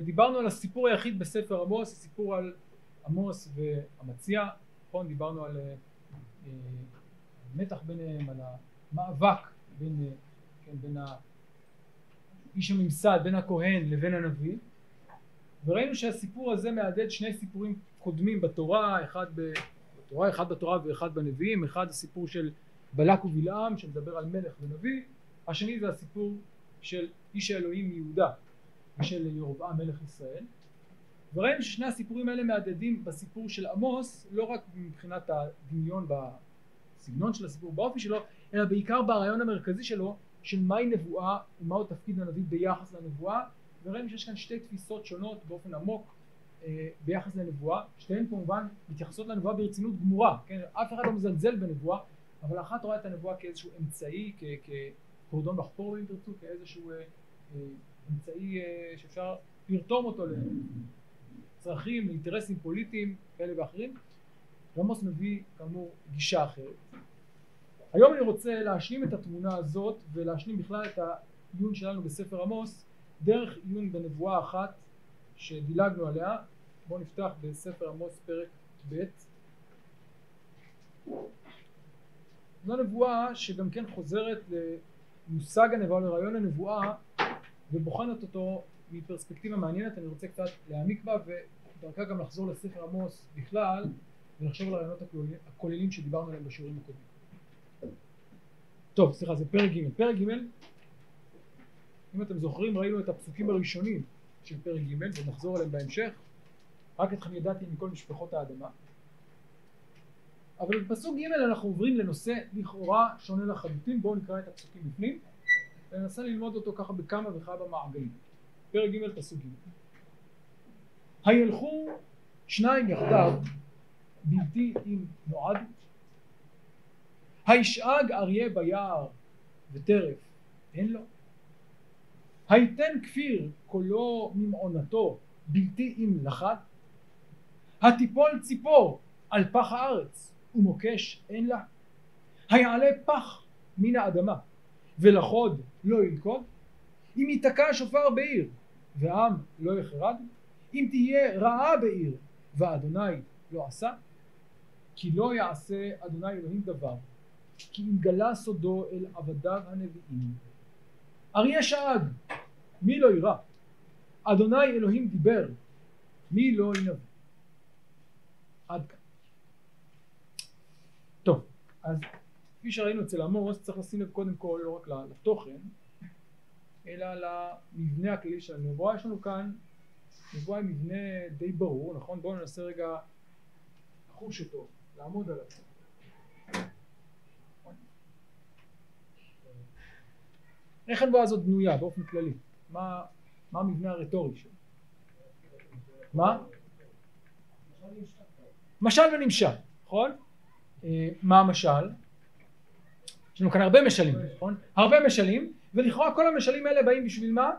דיברנו על הסיפור היחיד בספר עמוס, הסיפור על עמוס והמציע, נכון? דיברנו על המתח ביניהם, על המאבק בין, כן, בין איש הממסד, בין הכהן לבין הנביא, וראינו שהסיפור הזה מהדהד שני סיפורים קודמים בתורה, אחד בתורה, אחד בתורה ואחד בנביאים, אחד הסיפור של בלק ובלעם שמדבר על מלך ונביא, השני זה הסיפור של איש האלוהים יהודה ושל ירבעם מלך ישראל. וראינו ששני הסיפורים האלה מהדהדים בסיפור של עמוס לא רק מבחינת הדמיון בסגנון של הסיפור באופי שלו אלא בעיקר ברעיון המרכזי שלו של מהי נבואה ומהו תפקיד הנביא ביחס לנבואה. וראינו שיש כאן שתי תפיסות שונות באופן עמוק אה, ביחס לנבואה. שתיהן כמובן מתייחסות לנבואה ברצינות גמורה כן? אף אחד לא מזלזל בנבואה אבל אחת רואה את הנבואה כאיזשהו אמצעי כקורדון לחפור אם תרצו כאיזשהו אה, אה, אמצעי שאפשר לרתום אותו לצרכים, לאינטרסים פוליטיים כאלה ואחרים עמוס מביא כאמור גישה אחרת. היום אני רוצה להשלים את התמונה הזאת ולהשלים בכלל את העיון שלנו בספר עמוס דרך עיון בנבואה אחת שדילגנו עליה. בואו נפתח בספר עמוס פרק ב' זו נבואה שגם כן חוזרת למושג הנבואה, לרעיון הנבואה ובוחנת אותו מפרספקטיבה מעניינת, אני רוצה קצת להעמיק בה ודרכה גם לחזור לספר עמוס בכלל ולחשוב על הרעיונות הכוללים שדיברנו עליהם בשיעורים הקודמים. טוב, סליחה, זה פרק ג'. פרק ג', אם אתם זוכרים, ראינו את הפסוקים הראשונים של פרק ג' ונחזור אליהם בהמשך. רק אתכם ידעתי מכל משפחות האדמה. אבל בפסוק ג' אנחנו עוברים לנושא לכאורה שונה לחלוטין, בואו נקרא את הפסוקים בפנים וננסה ללמוד אותו ככה בכמה וכמה מעגלים. פרק ג' פסוק ג' הילכו שניים יחדיו בלתי אם נועד. הישאג אריה ביער וטרף אין לו. היתן כפיר קולו ממעונתו בלתי אם לחד התיפול ציפור על פח הארץ ומוקש אין לה. היעלה פח מן האדמה ולחוד לא ילכוד אם ייתקע שופר בעיר ועם לא יחרד. אם תהיה רעה בעיר ואדוני לא עשה כי לא יעשה אדוני אלוהים דבר כי אם גלה סודו אל עבדיו הנביאים. אריה שאג מי לא יירא? אדוני אלוהים דיבר מי לא ינבא? עד כאן. טוב אז כפי שראינו אצל עמוס צריך לשים לב קודם כל לא רק לתוכן אלא למבנה הכללי של הנבואה יש לנו כאן נבואה עם מבנה די ברור נכון בואו ננסה רגע לחוש אותו לעמוד עליו איך הנבואה הזאת בנויה באופן כללי? מה, מה המבנה הרטורי שלה? מה? משל ונמשל, נכון? אה, מה המשל? יש לנו כאן הרבה משלים, נכון? הרבה משלים, ולכאורה כל המשלים האלה באים בשביל מה?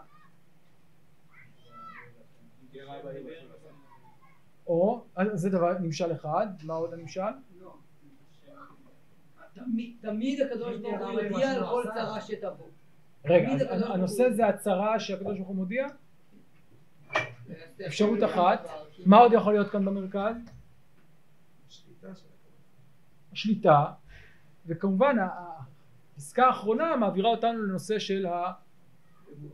או, זה דבר, נמשל אחד, מה עוד הנמשל? תמיד הקדוש ברוך הוא יודיע על כל צרה שתבוא. רגע, הנושא זה הצהרה שהקדוש ברוך הוא מודיע? אפשרות אחת, מה עוד יכול להיות כאן במרכז? השליטה, וכמובן הפסקה האחרונה מעבירה אותנו לנושא של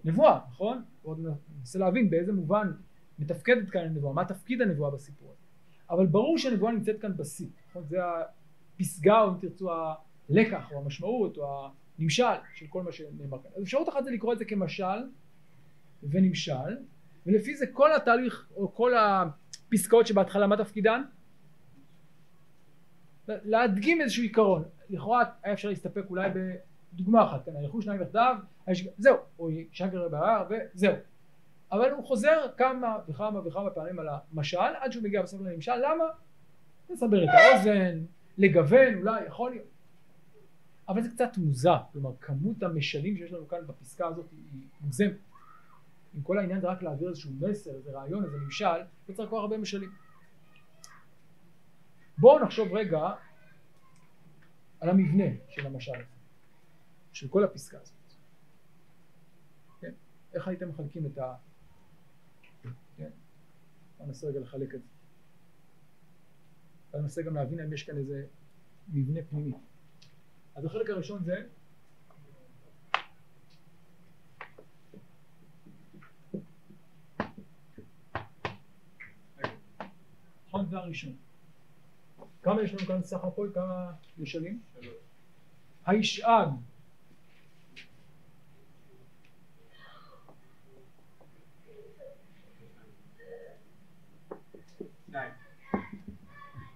הנבואה, נכון? עוד ננסה להבין באיזה מובן מתפקדת כאן הנבואה, מה תפקיד הנבואה בסיפור הזה. אבל ברור שהנבואה נמצאת כאן בשיא, נכון? זה הפסגה או אם תרצו הלקח או המשמעות או נמשל של כל מה שנאמר כאן. אז אפשרות אחת זה לקרוא את זה כמשל ונמשל, ולפי זה כל התהליך או כל הפסקאות שבהתחלה מה תפקידן? להדגים איזשהו עיקרון. לכאורה היה אפשר להסתפק אולי בדוגמה אחת, כן, הלכו שניים יחדיו, זהו, או שקר בהר וזהו. אבל הוא חוזר כמה וכמה וכמה פעמים על המשל עד שהוא מגיע בסוף לנמשל, למה? לסבר את האוזן, לגוון, אולי, יכול להיות. אבל זה קצת מוזר, כלומר כמות המשלים שיש לנו כאן בפסקה הזאת היא מוגזמת. אם כל העניין זה רק להעביר איזשהו מסר, איזה רעיון, איזה נמשל, לא צריך כל הרבה משלים. בואו נחשוב רגע על המבנה של המשל הזה, של כל הפסקה הזאת. כן? איך הייתם מחלקים את ננסה רגע לחלק את זה. וננסה גם להבין אם יש כאן איזה מבנה פנימי. אז החלק הראשון זה נכון זה הראשון. כמה יש לנו כאן סך הכל? כמה משלים? הישאג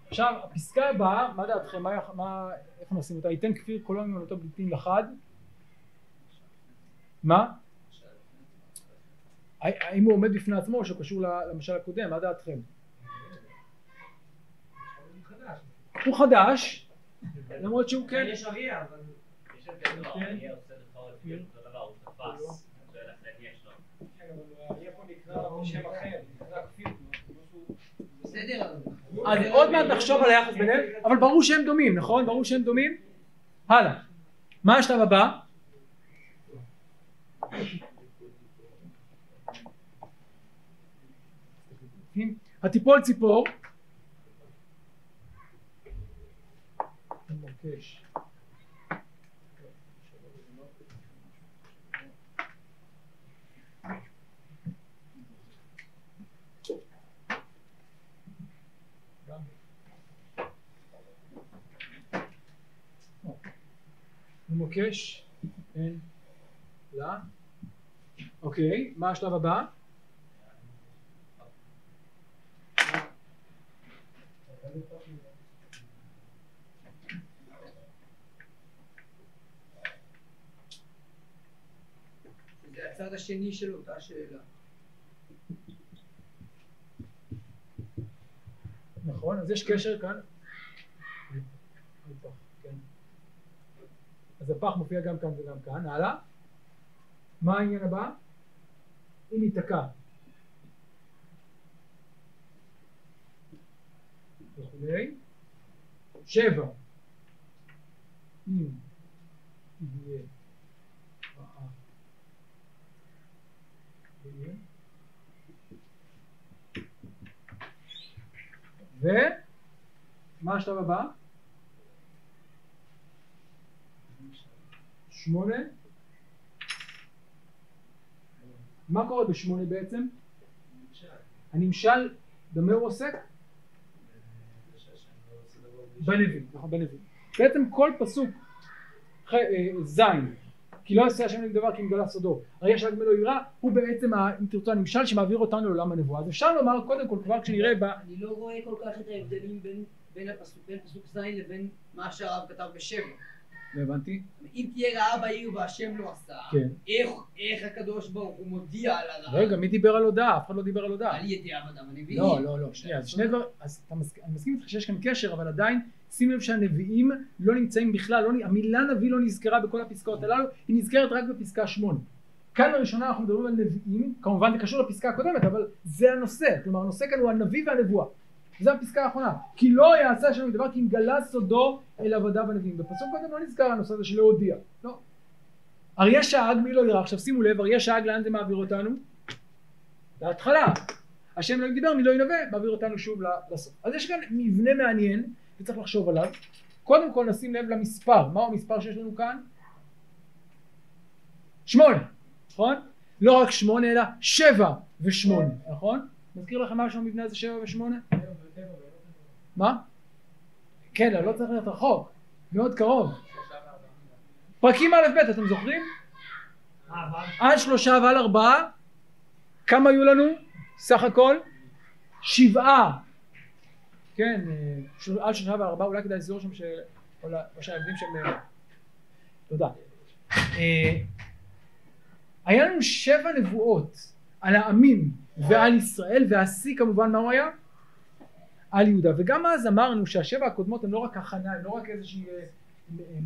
עכשיו הפסקה הבאה, מה דעתכם? מה, מה, איך נשים אותה? ייתן כפיר קולו ממנותו בלתי לחד? מה? האם הוא עומד בפני עצמו או שהוא קשור למשל הקודם? מה דעתכם? הוא חדש, למרות שהוא כן... יש אריה, אבל... יש אותו דבר, הוא תפס. אז עוד מעט נחשוב על היחס ביניהם, אבל ברור שהם דומים, נכון? ברור שהם דומים? הלאה. מה השלב הבא? התיפול ציפור מבקש מוקש אין לה אוקיי מה השלב הבא? הצד השני של אותה שאלה. נכון, אז יש קשר כאן. אז הפח מופיע גם כאן וגם כאן, הלאה. מה העניין הבא? אם ייתקע. וכולי. שבע. אם יהיה ומה השלב הבא? שמונה מה קורה בשמונה בעצם? הנמשל במה הוא עוסק? בנביאים, נכון בנביאים. בעצם כל פסוק אה, זין כי לא יעשה השם לדבר כי נגלה סודו הרי יש רק ממנו יראה הוא בעצם אם תרצו הנמשל שמעביר אותנו לעולם הנבואה אז אפשר לומר קודם כל כבר כשנראה ב... אני לא רואה כל כך את ההבדלים בין פסוק זין לבין מה שהרב כתב בשבע לא הבנתי. אם תהיה רעה בעיר והשם לא עשה, כן. איך, איך הקדוש ברוך הוא מודיע על הרעה? רגע, מי דיבר על הודעה? אף אחד לא דיבר על הודעה. על ידיעה אדם הנביאים. לא, לא, לא, שנייה, אז שני דברים, אז. אני מסכים איתך שיש כאן קשר, אבל עדיין שים לב שהנביאים לא נמצאים בכלל, לא, המילה נביא לא נזכרה בכל הפסקאות הללו, היא נזכרת רק בפסקה שמונה. כאן לראשונה אנחנו מדברים על נביאים, כמובן זה קשור לפסקה הקודמת, אבל זה הנושא, כלומר הנושא כאן הוא הנביא והנבואה. זו הפסקה האחרונה. כי לא יעשה השם דבר כי אם גלה סודו אל עבדיו הנביאים. בפסוק קודם לא נזכר הנושא הזה של להודיע. לא. אריה שאג מי לא יראה. עכשיו שימו לב אריה שאג לאן זה מעביר אותנו? להתחלה. השם לא ידבר מי לא ינבא מעביר אותנו שוב לסוף. אז יש כאן מבנה מעניין וצריך לחשוב עליו. קודם כל נשים לב למספר. מהו המספר שיש לנו כאן? שמונה. נכון? לא רק שמונה אלא שבע ושמונה. נכון? מזכיר לכם משהו המבנה הזה שבע ושמונה? מה? כן, לא צריך להיות רחוק, מאוד קרוב. פרקים א' ב' אתם זוכרים? עד שלושה ועל ארבעה כמה היו לנו סך הכל? שבעה כן, על שלושה ועל ארבעה אולי כדאי לסגור שם. או שהילדים של... תודה. אה, היה לנו שבע נבואות על העמים ועל ישראל והשיא כמובן מה הוא היה? על יהודה וגם אז אמרנו שהשבע הקודמות הן לא רק הכנה הן לא רק איזושהי אה,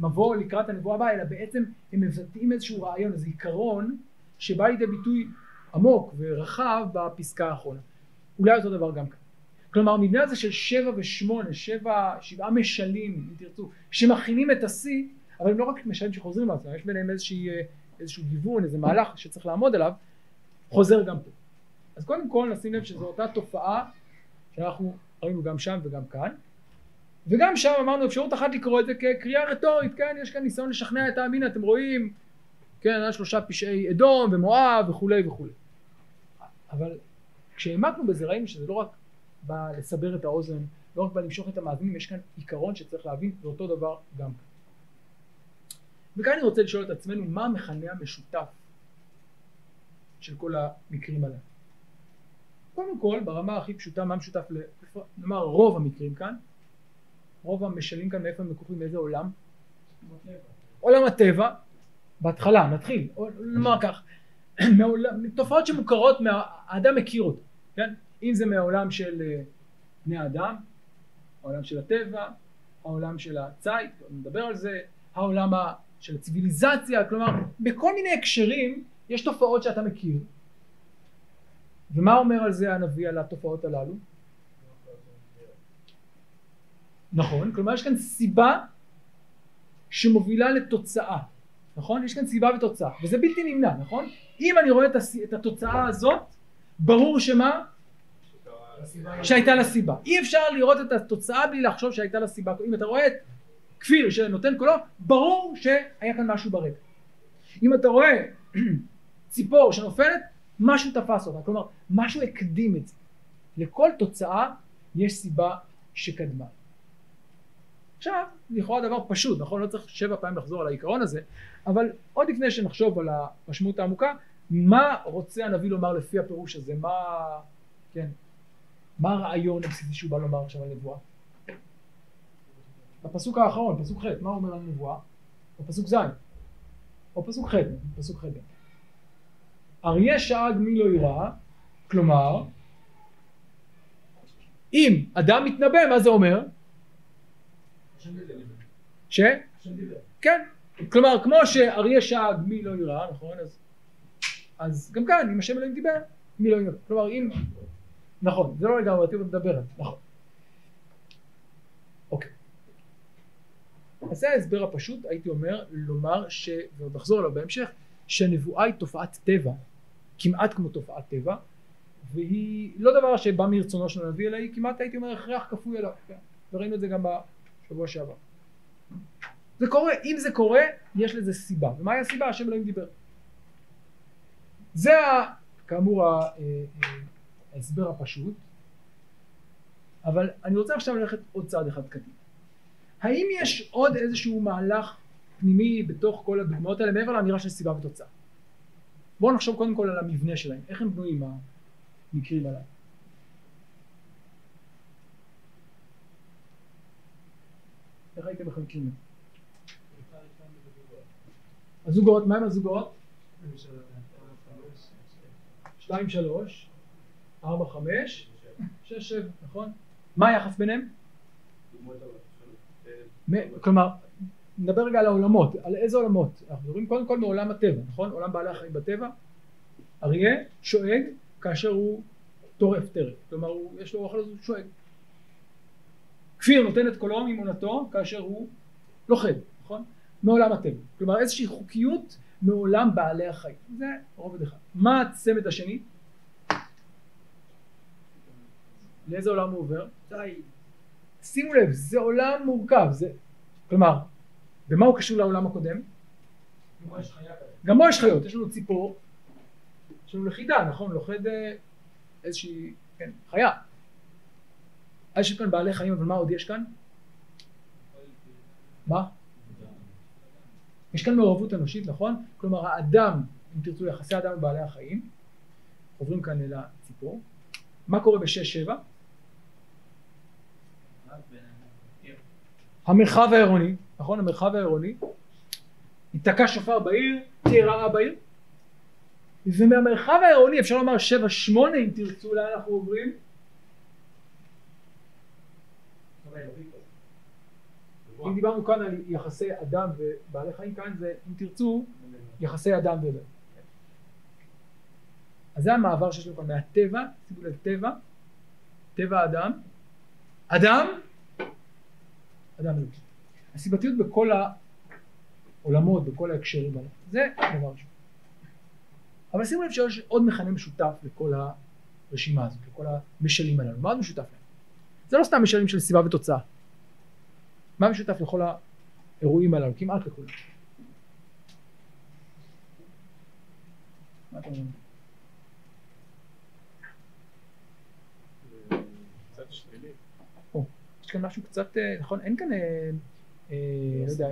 מבוא לקראת הנבואה הבאה אלא בעצם הם מבטאים איזשהו רעיון איזה עיקרון שבא לידי ביטוי עמוק ורחב בפסקה האחרונה אולי אותו דבר גם כאן כלומר המבנה הזה של שבע ושמונה שבע שבעה משלים אם תרצו שמכינים את השיא אבל הם לא רק משלים שחוזרים לעצמם יש ביניהם איזושהי, אה, איזשהו גיוון איזה מהלך שצריך לעמוד עליו חוזר גם פה אז קודם כל נשים לב שזו אותה תופעה שאנחנו ראינו גם שם וגם כאן. וגם שם אמרנו אפשרות אחת לקרוא את זה כקריאה רטורית, כן, יש כאן ניסיון לשכנע את העם, הנה אתם רואים, כן, היה שלושה פשעי אדום ומואב וכולי וכולי. אבל כשהעמקנו בזה ראינו שזה לא רק בא לסבר את האוזן, לא רק בא למשוך את המאזינים, יש כאן עיקרון שצריך להבין, זה אותו דבר גם כאן. וכאן אני רוצה לשאול את עצמנו, מה המכנה המשותף של כל המקרים האלה? קודם כל, ברמה הכי פשוטה, מה משותף, נאמר רוב המקרים כאן, רוב המשלים כאן מאיפה הם לקוחים, מאיזה עולם? עולם הטבע, בהתחלה, נתחיל, נאמר כך, תופעות שמוכרות, האדם מכיר אותן, כן? אם זה מהעולם של אה, בני האדם, העולם של הטבע, העולם של הציד, נדבר על זה, העולם של הציוויליזציה, כלומר בכל מיני הקשרים יש תופעות שאתה מכיר. ומה אומר על זה הנביא על התופעות הללו? נכון, כלומר יש כאן סיבה שמובילה לתוצאה, נכון? יש כאן סיבה ותוצאה, וזה בלתי נמנע, נכון? אם אני רואה את התוצאה הזאת, ברור שמה? שהייתה לה סיבה. אי אפשר לראות את התוצאה בלי לחשוב שהייתה לה סיבה. אם אתה רואה את כפיר שנותן קולו, ברור שהיה כאן משהו ברקע. אם אתה רואה ציפור שנופלת, משהו תפס אותה, כלומר משהו הקדים את זה. לכל תוצאה יש סיבה שקדמה. עכשיו, לכאורה דבר פשוט, נכון? לא צריך שבע פעמים לחזור על העיקרון הזה, אבל עוד לפני שנחשוב על המשמעות העמוקה, מה רוצה הנביא לומר לפי הפירוש הזה? מה, כן, מה הרעיון הבסיסי שהוא בא לומר עכשיו על נבואה? בפסוק האחרון, פסוק ח', מה אומר על נבואה? בפסוק ז', או פסוק ח', פסוק ח'. אריה שאג מי לא יראה, כלומר, אם אדם מתנבא, מה זה אומר? ש? כן, כלומר כמו שאריה שאג מי לא יראה, נכון? אז, אז גם כאן אם השם אלוהים דיבר מי לא יראה, כלומר אם, נכון, זה לא לגמרי, אותי מדבר, נכון. אוקיי. אז זה ההסבר הפשוט, הייתי אומר, לומר, ש... ועוד נחזור אליו בהמשך, שהנבואה היא תופעת טבע, כמעט כמו תופעת טבע, והיא לא דבר שבא מרצונו של הנביא, אלא היא כמעט הייתי אומר הכרח כפוי אליו, כן? וראינו את זה גם בשבוע שעבר. זה קורה, אם זה קורה, יש לזה סיבה. ומהי הסיבה? השם אלוהים דיבר. זה כאמור אה, אה, ההסבר הפשוט, אבל אני רוצה עכשיו ללכת עוד צעד אחד קדימה. האם יש עוד איזשהו מהלך פנימי בתוך כל הדוגמאות האלה מעבר לאמירה של סיבה ותוצאה? בואו נחשוב קודם כל על המבנה שלהם, איך הם בנויים המקרים הללו. איך הייתם מחלקים את זה? הזוגות, מה עם הזוגות? שתיים שלוש, ארבע חמש, שש שבע, נכון? מה היחס ביניהם? כלומר, נדבר רגע על העולמות, על איזה עולמות? אנחנו מדברים קודם כל מעולם הטבע, נכון? עולם בעלי החיים בטבע. אריה שואג כאשר הוא טורף טרף, כלומר הוא, יש לו אוכל אז הוא שואג. כפיר נותן את קולו ממונתו כאשר הוא לוכד, נכון? מעולם הטבע. כלומר איזושהי חוקיות מעולם בעלי החיים. זה רובד אחד. מה הצמד השני? לאיזה עולם הוא עובר? שימו לב, זה עולם מורכב. זה... כלומר, במה הוא קשור לעולם הקודם? גם בו יש חיות. יש לנו ציפור, יש לנו לכידה, נכון? לוכד אה, איזושהי, כן, חיה. אז יש כאן בעלי חיים, אבל מה עוד יש כאן? מה? יש כאן מעורבות אנושית, נכון? כלומר האדם, אם תרצו יחסי אדם ובעלי החיים, עוברים כאן אל הציפור. מה קורה בשש שבע? המרחב העירוני, נכון? המרחב העירוני, ייתקע שופר בעיר, תהיה רעה בעיר, ומהמרחב העירוני אפשר לומר שבע שמונה אם תרצו לאן אנחנו עוברים אם דיברנו כאן על יחסי אדם ובעלי חיים, כאן זה, אם תרצו, יחסי אדם ובעלי. אז זה המעבר שיש לנו כאן מהטבע, שימו לב טבע, טבע אדם, אדם, אדם אלוקי. הסיבתיות בכל העולמות, בכל ההקשרים האלה, זה הדבר ראשון. אבל שימו לב שיש עוד מכנה משותף לכל הרשימה הזאת, לכל המשלים הללו, מה משותף להם? זה לא סתם משלים של סיבה ותוצאה. מה משותף לכל האירועים הללו? כמעט לכולם. מה אתם אומרים? קצת שלילי. יש כאן משהו קצת, אה, נכון, אין כאן, אה, אה, לא יודע,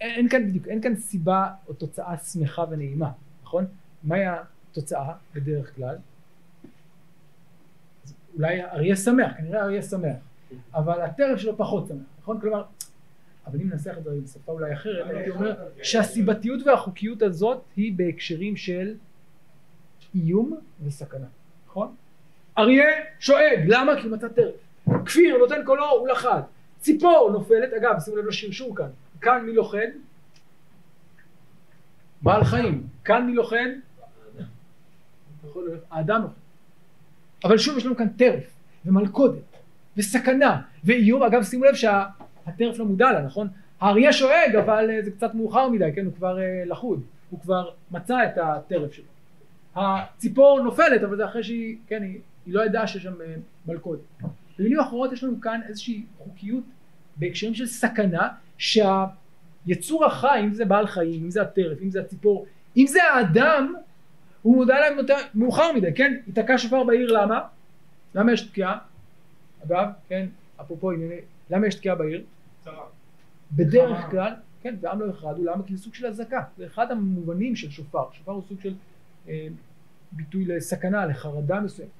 אין כאן בדיוק, אין כאן סיבה או תוצאה שמחה ונעימה, נכון? מהי התוצאה בדרך כלל? אולי אריה שמח, כנראה אריה שמח, אבל הטרף שלו פחות שמח, נכון? כלומר, אבל אם ננסח את זה בשפה אולי אחרת, הייתי אומר שהסיבתיות והחוקיות הזאת היא בהקשרים של איום וסכנה, נכון? אריה שואג, למה? כי הוא מצא טרף. כפיר נותן קולו הוא לחד. ציפור נופלת, אגב שימו לב לשרשור כאן, כאן מי לוכד? בעל חיים, כאן מי לוכד? האדם. אבל שוב יש לנו כאן טרף ומלכודת וסכנה ואיום, אגב שימו לב שהטרף לא מודע לה, נכון? האריה שואג אבל אה, זה קצת מאוחר מדי, כן, הוא כבר אה, לחוד, הוא כבר מצא את הטרף שלו. הציפור נופלת אבל זה אחרי שהיא, כן, היא, היא לא ידעה שיש שם אה, מלכודת. במילים אחרות יש לנו כאן איזושהי חוקיות בהקשרים של סכנה שהיצור החי, אם זה בעל חיים, אם זה הטרף, אם זה הציפור, אם זה האדם, הוא מודע להם יותר מאוחר מדי, כן? ייתקע שופר בעיר, למה? למה יש תקיעה? אגב, כן, אפרופו ענייני, למה יש תקיעה בעיר? בדרך. כלל, כן, ועם לא יחרדו, למה? כי זה סוג של אזעקה, זה אחד המובנים של שופר, שופר הוא סוג של אה, ביטוי לסכנה, לחרדה מסוימת.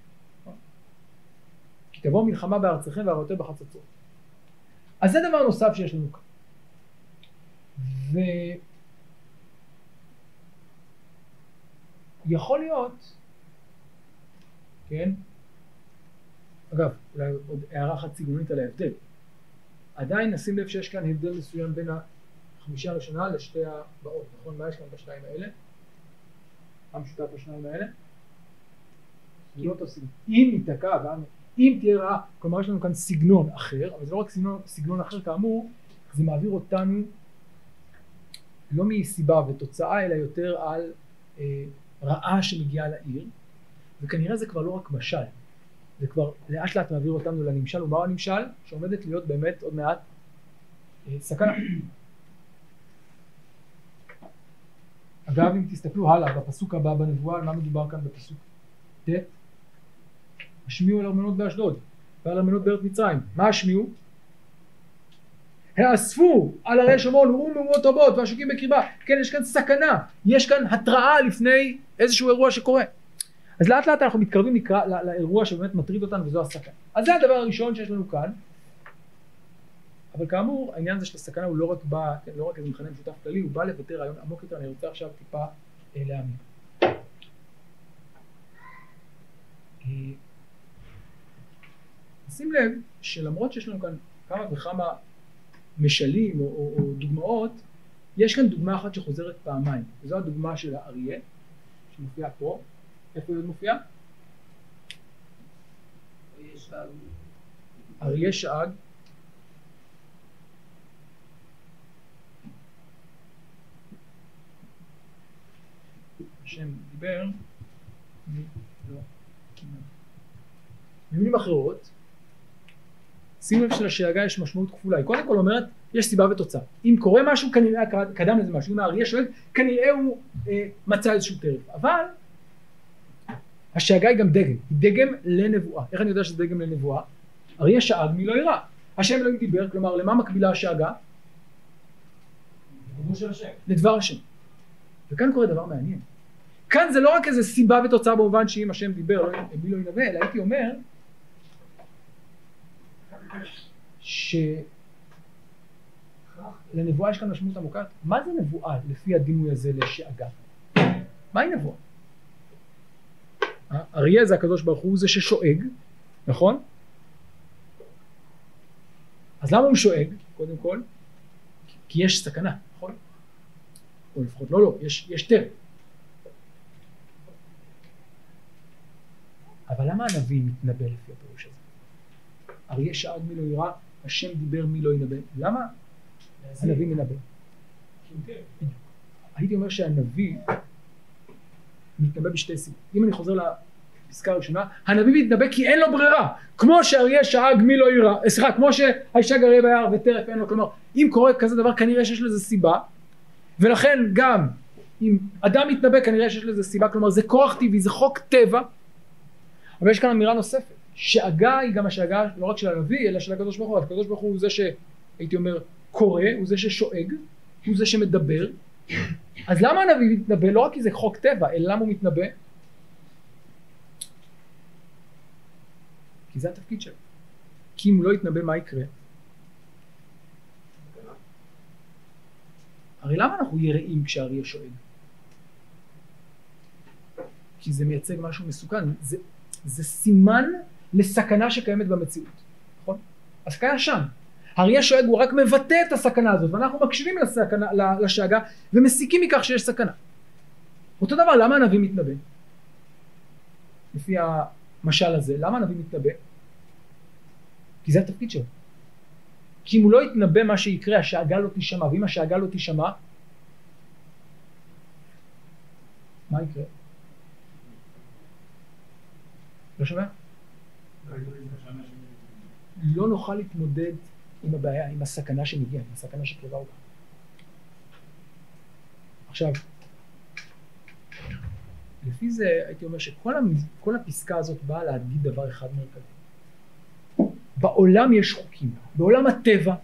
כי תבוא מלחמה בארצכם והראותם בחצוצות. אז זה דבר נוסף שיש לנו כאן. ויכול להיות, כן, אגב, אולי עוד הערה אחת צגנונית על ההבדל. עדיין נשים לב שיש כאן הבדל מסוים בין החמישה הראשונה לשתי הבאות, נכון? מה יש כאן בשניים האלה? מה משותף לשניים האלה? לא סגנון. אם ייתקע, ואם- אם תהיה רעה, כלומר יש לנו כאן סגנון אחר, אבל זה לא רק סגנון, סגנון אחר כאמור, זה מעביר אותנו לא מסיבה ותוצאה, אלא יותר על אה, רעה שמגיעה לעיר, וכנראה זה כבר לא רק משל, זה כבר לאט לאט מעביר אותנו לנמשל, ומהו הנמשל? שעומדת להיות באמת עוד מעט אה, סכנה. אגב, אם תסתכלו הלאה, בפסוק הבא בנבואה, על מה מדובר כאן בפסוק ט'? השמיעו על ארמנות באשדוד ועל ארמנות בארץ מצרים. מה השמיעו? האספו על הרי שומרון וראו מהומות רבות והשוקים בקרבה. כן, יש כאן סכנה, יש כאן התראה לפני איזשהו אירוע שקורה. אז לאט לאט אנחנו מתקרבים לקרא, לא, לאירוע שבאמת מטריד אותנו וזו הסכנה. אז זה הדבר הראשון שיש לנו כאן. אבל כאמור העניין הזה של הסכנה הוא לא רק בא, כן, לא רק איזה מכנה משותף כללי, הוא בא לבטא רעיון עמוק יותר, אני רוצה עכשיו טיפה אה, להאמין. אה, שים לב שלמרות שיש לנו כאן כמה וכמה משלים או, או, או דוגמאות, יש כאן דוגמה אחת שחוזרת פעמיים, וזו הדוגמה של האריה, שמופיעה פה, איפה היא עוד מופיעה? אריה שאג, השם דיבר, מי לא. במילים אחרות, שימו לב שלשאגה יש משמעות כפולה, היא קודם כל אומרת יש סיבה ותוצאה, אם קורה משהו כנראה קד- קדם לזה משהו, אם האריה שואל כנראה הוא אה, מצא איזשהו טרף, אבל השאגה היא גם דגם, היא דגם לנבואה, איך אני יודע שזה דגם לנבואה? אריה שאג מי לא ירא, השם אלוהים דיבר, כלומר למה מקבילה השאגה? לדבר השם. וכאן קורה דבר מעניין. כאן זה לא רק איזה סיבה ותוצאה במובן שאם השם דיבר, לא- מי לא ינבא, אלא הייתי אומר שלנבואה יש כאן משמעות עמוקה. מה זה נבואה לפי הדימוי הזה לשאגה? מהי נבואה? אריה זה הקדוש ברוך הוא זה ששואג, נכון? אז למה הוא שואג, קודם כל? כי יש סכנה, נכון? או לפחות לא לא, יש, יש טרם. אבל למה הנביא מתנבא לפי הפירוש הזה? אריה שאג מי לא ירא, השם דיבר מי לא ינבא. למה? הנביא מנבא? הייתי אומר שהנביא מתנבא בשתי סיבות. אם אני חוזר פסקה ראשונה, הנביא מתנבא כי אין לו ברירה, כמו שאריה שאג מי לא יירא, אה, סליחה, כמו שהישג אריה ביער וטרף אין לו, כלומר, אם קורה כזה דבר כנראה שיש לזה סיבה, ולכן גם אם אדם מתנבא כנראה שיש לזה סיבה, כלומר זה כוח טבעי, זה חוק טבע, אבל יש כאן אמירה נוספת, שאגה היא גם השאגה לא רק של הנביא, אלא של הקדוש ברוך הוא, הקדוש ברוך הוא זה שהייתי אומר קורא, הוא זה ששואג, הוא זה שמדבר, אז למה הנביא מתנבא? לא רק כי זה חוק טבע, אלא למה הוא מתנבא? כי זה התפקיד שלו. כי אם לא יתנבא מה יקרה? הרי למה אנחנו יראים כשאריה שואג? כי זה מייצג משהו מסוכן, זה, זה סימן לסכנה שקיימת במציאות, נכון? הסכנה שם. אריה שואג הוא רק מבטא את הסכנה הזאת ואנחנו מקשיבים לסכנה, לשאגה ומסיקים מכך שיש סכנה. אותו דבר למה הנביא מתנבא? לפי המשל הזה, למה הנביא מתנבא? כי זה התפקיד שלו. כי אם הוא לא יתנבא מה שיקרה השאגה לא תישמע ואם השאגה לא תישמע מה יקרה? לא שומע? לא נוכל להתמודד עם הבעיה, עם הסכנה שמגיעה, עם הסכנה שקרבה אותה. עכשיו, לפי זה הייתי אומר שכל הפסקה הזאת באה להגיד דבר אחד מרכזי. בעולם יש חוקים, בעולם הטבע,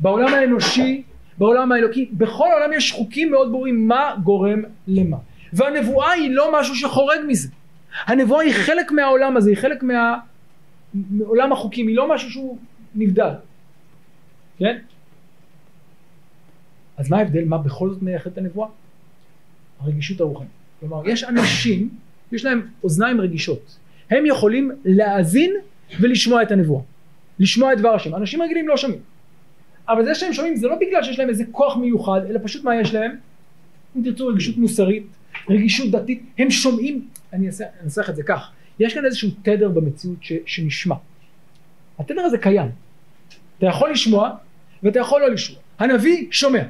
בעולם האנושי, בעולם האלוקי, בכל העולם יש חוקים מאוד ברורים מה גורם למה. והנבואה היא לא משהו שחורג מזה. הנבואה היא חלק מהעולם הזה, היא חלק מה... מעולם החוקים, היא לא משהו שהוא נבדל. כן? אז מה ההבדל? מה בכל זאת מייחד את הנבואה? הרגישות הרוחנית. כלומר, יש אנשים, יש להם אוזניים רגישות. הם יכולים להאזין ולשמוע את הנבואה. לשמוע את דבר השם. אנשים רגילים לא שומעים. אבל זה שהם שומעים זה לא בגלל שיש להם איזה כוח מיוחד, אלא פשוט מה יש להם? אם תרצו רגישות מוסרית, רגישות דתית, הם שומעים, אני אנסח את זה כך, יש כאן איזשהו תדר במציאות ש, שנשמע. התדר הזה קיים. אתה יכול לשמוע ואתה יכול לא לשמוע. הנביא שומע.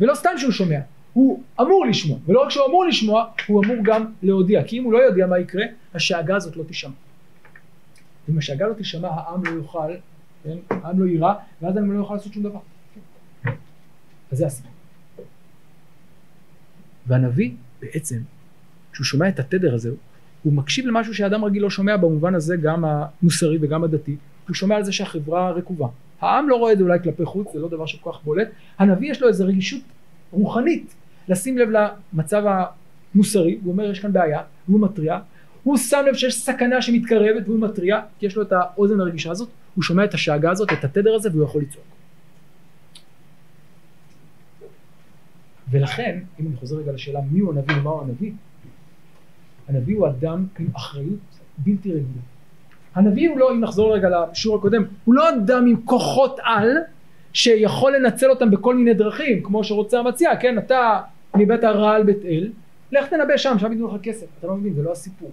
ולא סתם שהוא שומע, הוא אמור לשמוע. ולא רק שהוא אמור לשמוע, הוא אמור גם להודיע. כי אם הוא לא יודע מה יקרה, השאגה הזאת לא תישמע. אם השאגה לא תישמע, העם לא יוכל, כן? העם לא יירא, ואז העם לא יוכל לעשות שום דבר. אז זה הסיפור. והנביא בעצם, כשהוא שומע את התדר הזה, הוא מקשיב למשהו שאדם רגיל לא שומע במובן הזה גם המוסרי וגם הדתי, הוא שומע על זה שהחברה רקובה. העם לא רואה את זה אולי כלפי חוץ, זה לא דבר שכל כך בולט. הנביא יש לו איזו רגישות רוחנית לשים לב למצב המוסרי, הוא אומר יש כאן בעיה, והוא מתריע. הוא שם לב שיש סכנה שמתקרבת והוא מתריע, כי יש לו את האוזן הרגישה הזאת, הוא שומע את השאגה הזאת, את התדר הזה, והוא יכול לצעוק. ולכן, אם אני חוזר רגע לשאלה מי הוא הנביא ומהו הנביא, הנביא הוא אדם עם אחריות בלתי רגילה. הנביא הוא לא, אם נחזור רגע לשיעור הקודם, הוא לא אדם עם כוחות על שיכול לנצל אותם בכל מיני דרכים, כמו שרוצה המציע, כן, אתה ניבאת רע על בית אל, לך תנבא שם, שם ייתנו לך כסף, אתה לא מבין, זה לא הסיפור.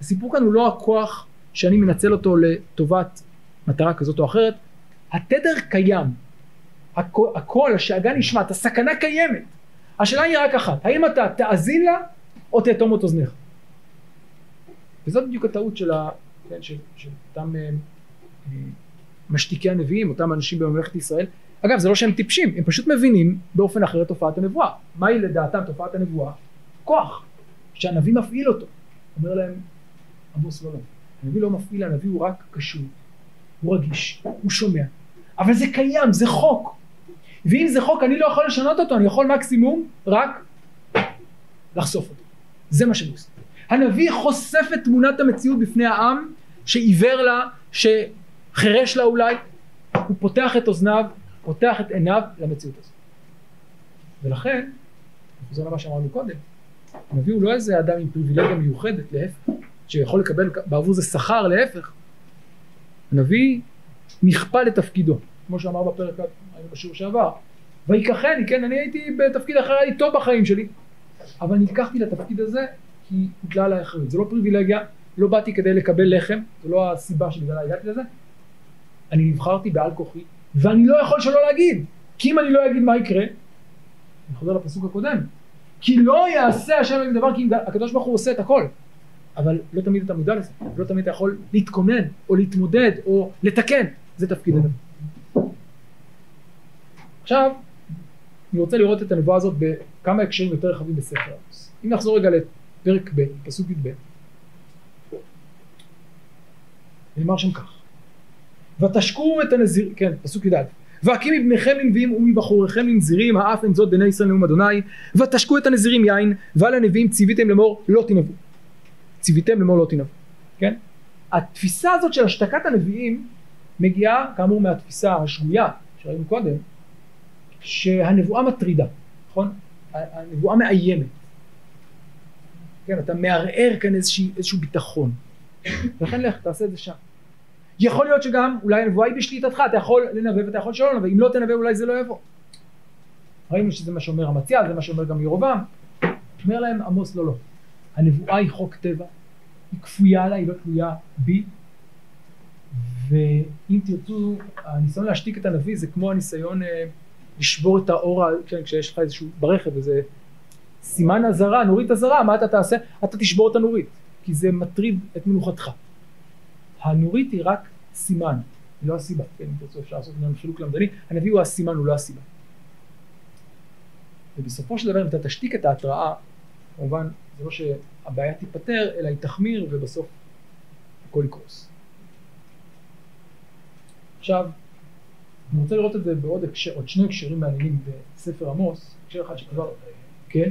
הסיפור כאן הוא לא הכוח שאני מנצל אותו לטובת מטרה כזאת או אחרת, התדר קיים, הכל, הכל השאגה נשמעת, הסכנה קיימת, השאלה היא רק אחת, האם אתה תאזין לה או תאטום את אוזניך? וזאת בדיוק הטעות של, כן, אותם אה, אה, משתיקי הנביאים, אותם אנשים בממלכת ישראל. אגב, זה לא שהם טיפשים, הם פשוט מבינים באופן אחר את תופעת הנבואה. מהי לדעתם תופעת הנבואה? כוח, שהנביא מפעיל אותו. אומר להם עמוס לא לא. הנביא לא מפעיל, הנביא הוא רק קשור, הוא רגיש, הוא שומע. אבל זה קיים, זה חוק. ואם זה חוק אני לא יכול לשנות אותו, אני יכול מקסימום רק לחשוף אותו. זה מה שאני עושה. הנביא חושף את תמונת המציאות בפני העם שעיוור לה, שחירש לה אולי, הוא פותח את אוזניו, פותח את עיניו למציאות הזאת. ולכן, חוזר למה שאמרנו קודם, הנביא הוא לא איזה אדם עם פריבילגיה מיוחדת, להפך, שיכול לקבל בעבור זה שכר, להפך. הנביא נכפה לתפקידו, כמו שאמר בפרק בשיעור שעבר. ויקחני, כן, אני הייתי בתפקיד אחר, היה לי טוב בחיים שלי, אבל נלקחתי לתפקיד הזה כי הוטלה עליי אחריות. זה לא פריבילגיה, לא באתי כדי לקבל לחם, זו לא הסיבה שבגללה הגעתי לזה. אני נבחרתי בעל כוחי, ואני לא יכול שלא להגיד, כי אם אני לא אגיד מה יקרה, אני חוזר לפסוק הקודם, כי לא יעשה השם עם דבר, כי הקדוש ברוך הוא עושה את הכל. אבל לא תמיד אתה מודע לזה, לא תמיד אתה יכול להתכונן או להתמודד או לתקן, זה תפקיד הנביא. עכשיו, אני רוצה לראות את הנבואה הזאת בכמה הקשרים יותר רחבים בספר. אם נחזור רגע לפרק ב', פסוק י"ב, נאמר שם כך: ותשקו את הנזיר, כן, פסוק י"ד, והקים מבניכם לנביאים ומבחוריכם לנזירים האף אין זאת בני ישראל נאום אדוני ותשקו את הנזירים יין ועל הנביאים ציוויתם לאמור לא תנבאו ציוויתם לאמור לא תנבאו כן? התפיסה הזאת של השתקת הנביאים מגיעה כאמור מהתפיסה השגויה שראינו קודם שהנבואה מטרידה נכון? הנבואה מאיימת כן אתה מערער כאן איזשהו, איזשהו ביטחון לכן לך תעשה את זה שם יכול להיות שגם אולי הנבואה היא בשליטתך, אתה יכול לנבא ואתה יכול שלא לנבא, אם לא תנבא אולי זה לא יבוא. ראינו שזה מה שאומר המציע, זה מה שאומר גם ירובעם. אומר להם עמוס לא לא, הנבואה היא חוק טבע, היא כפויה עליי, היא לא תלויה בי, ואם תרצו, הניסיון להשתיק את הנביא זה כמו הניסיון אה, לשבור את האור, כן, כשיש לך איזשהו ברכב איזה סימן אזהרה, נורית אזהרה, מה אתה תעשה? אתה תשבור את הנורית, כי זה מטריד את מנוחתך. הנורית היא רק סימן, היא לא הסיבה, כן, אם תרצו אפשר לעשות ממנו חילוק למדני, הנביא הוא הסימן, הוא לא הסיבה. ובסופו של דבר אם אתה תשתיק את ההתראה, כמובן זה לא שהבעיה תיפתר, אלא היא תחמיר ובסוף הכל יקרוס. עכשיו, אני רוצה לראות את זה בעוד הקשר, עוד שני הקשרים מעניינים בספר עמוס, הקשר אחד שכבר, כן?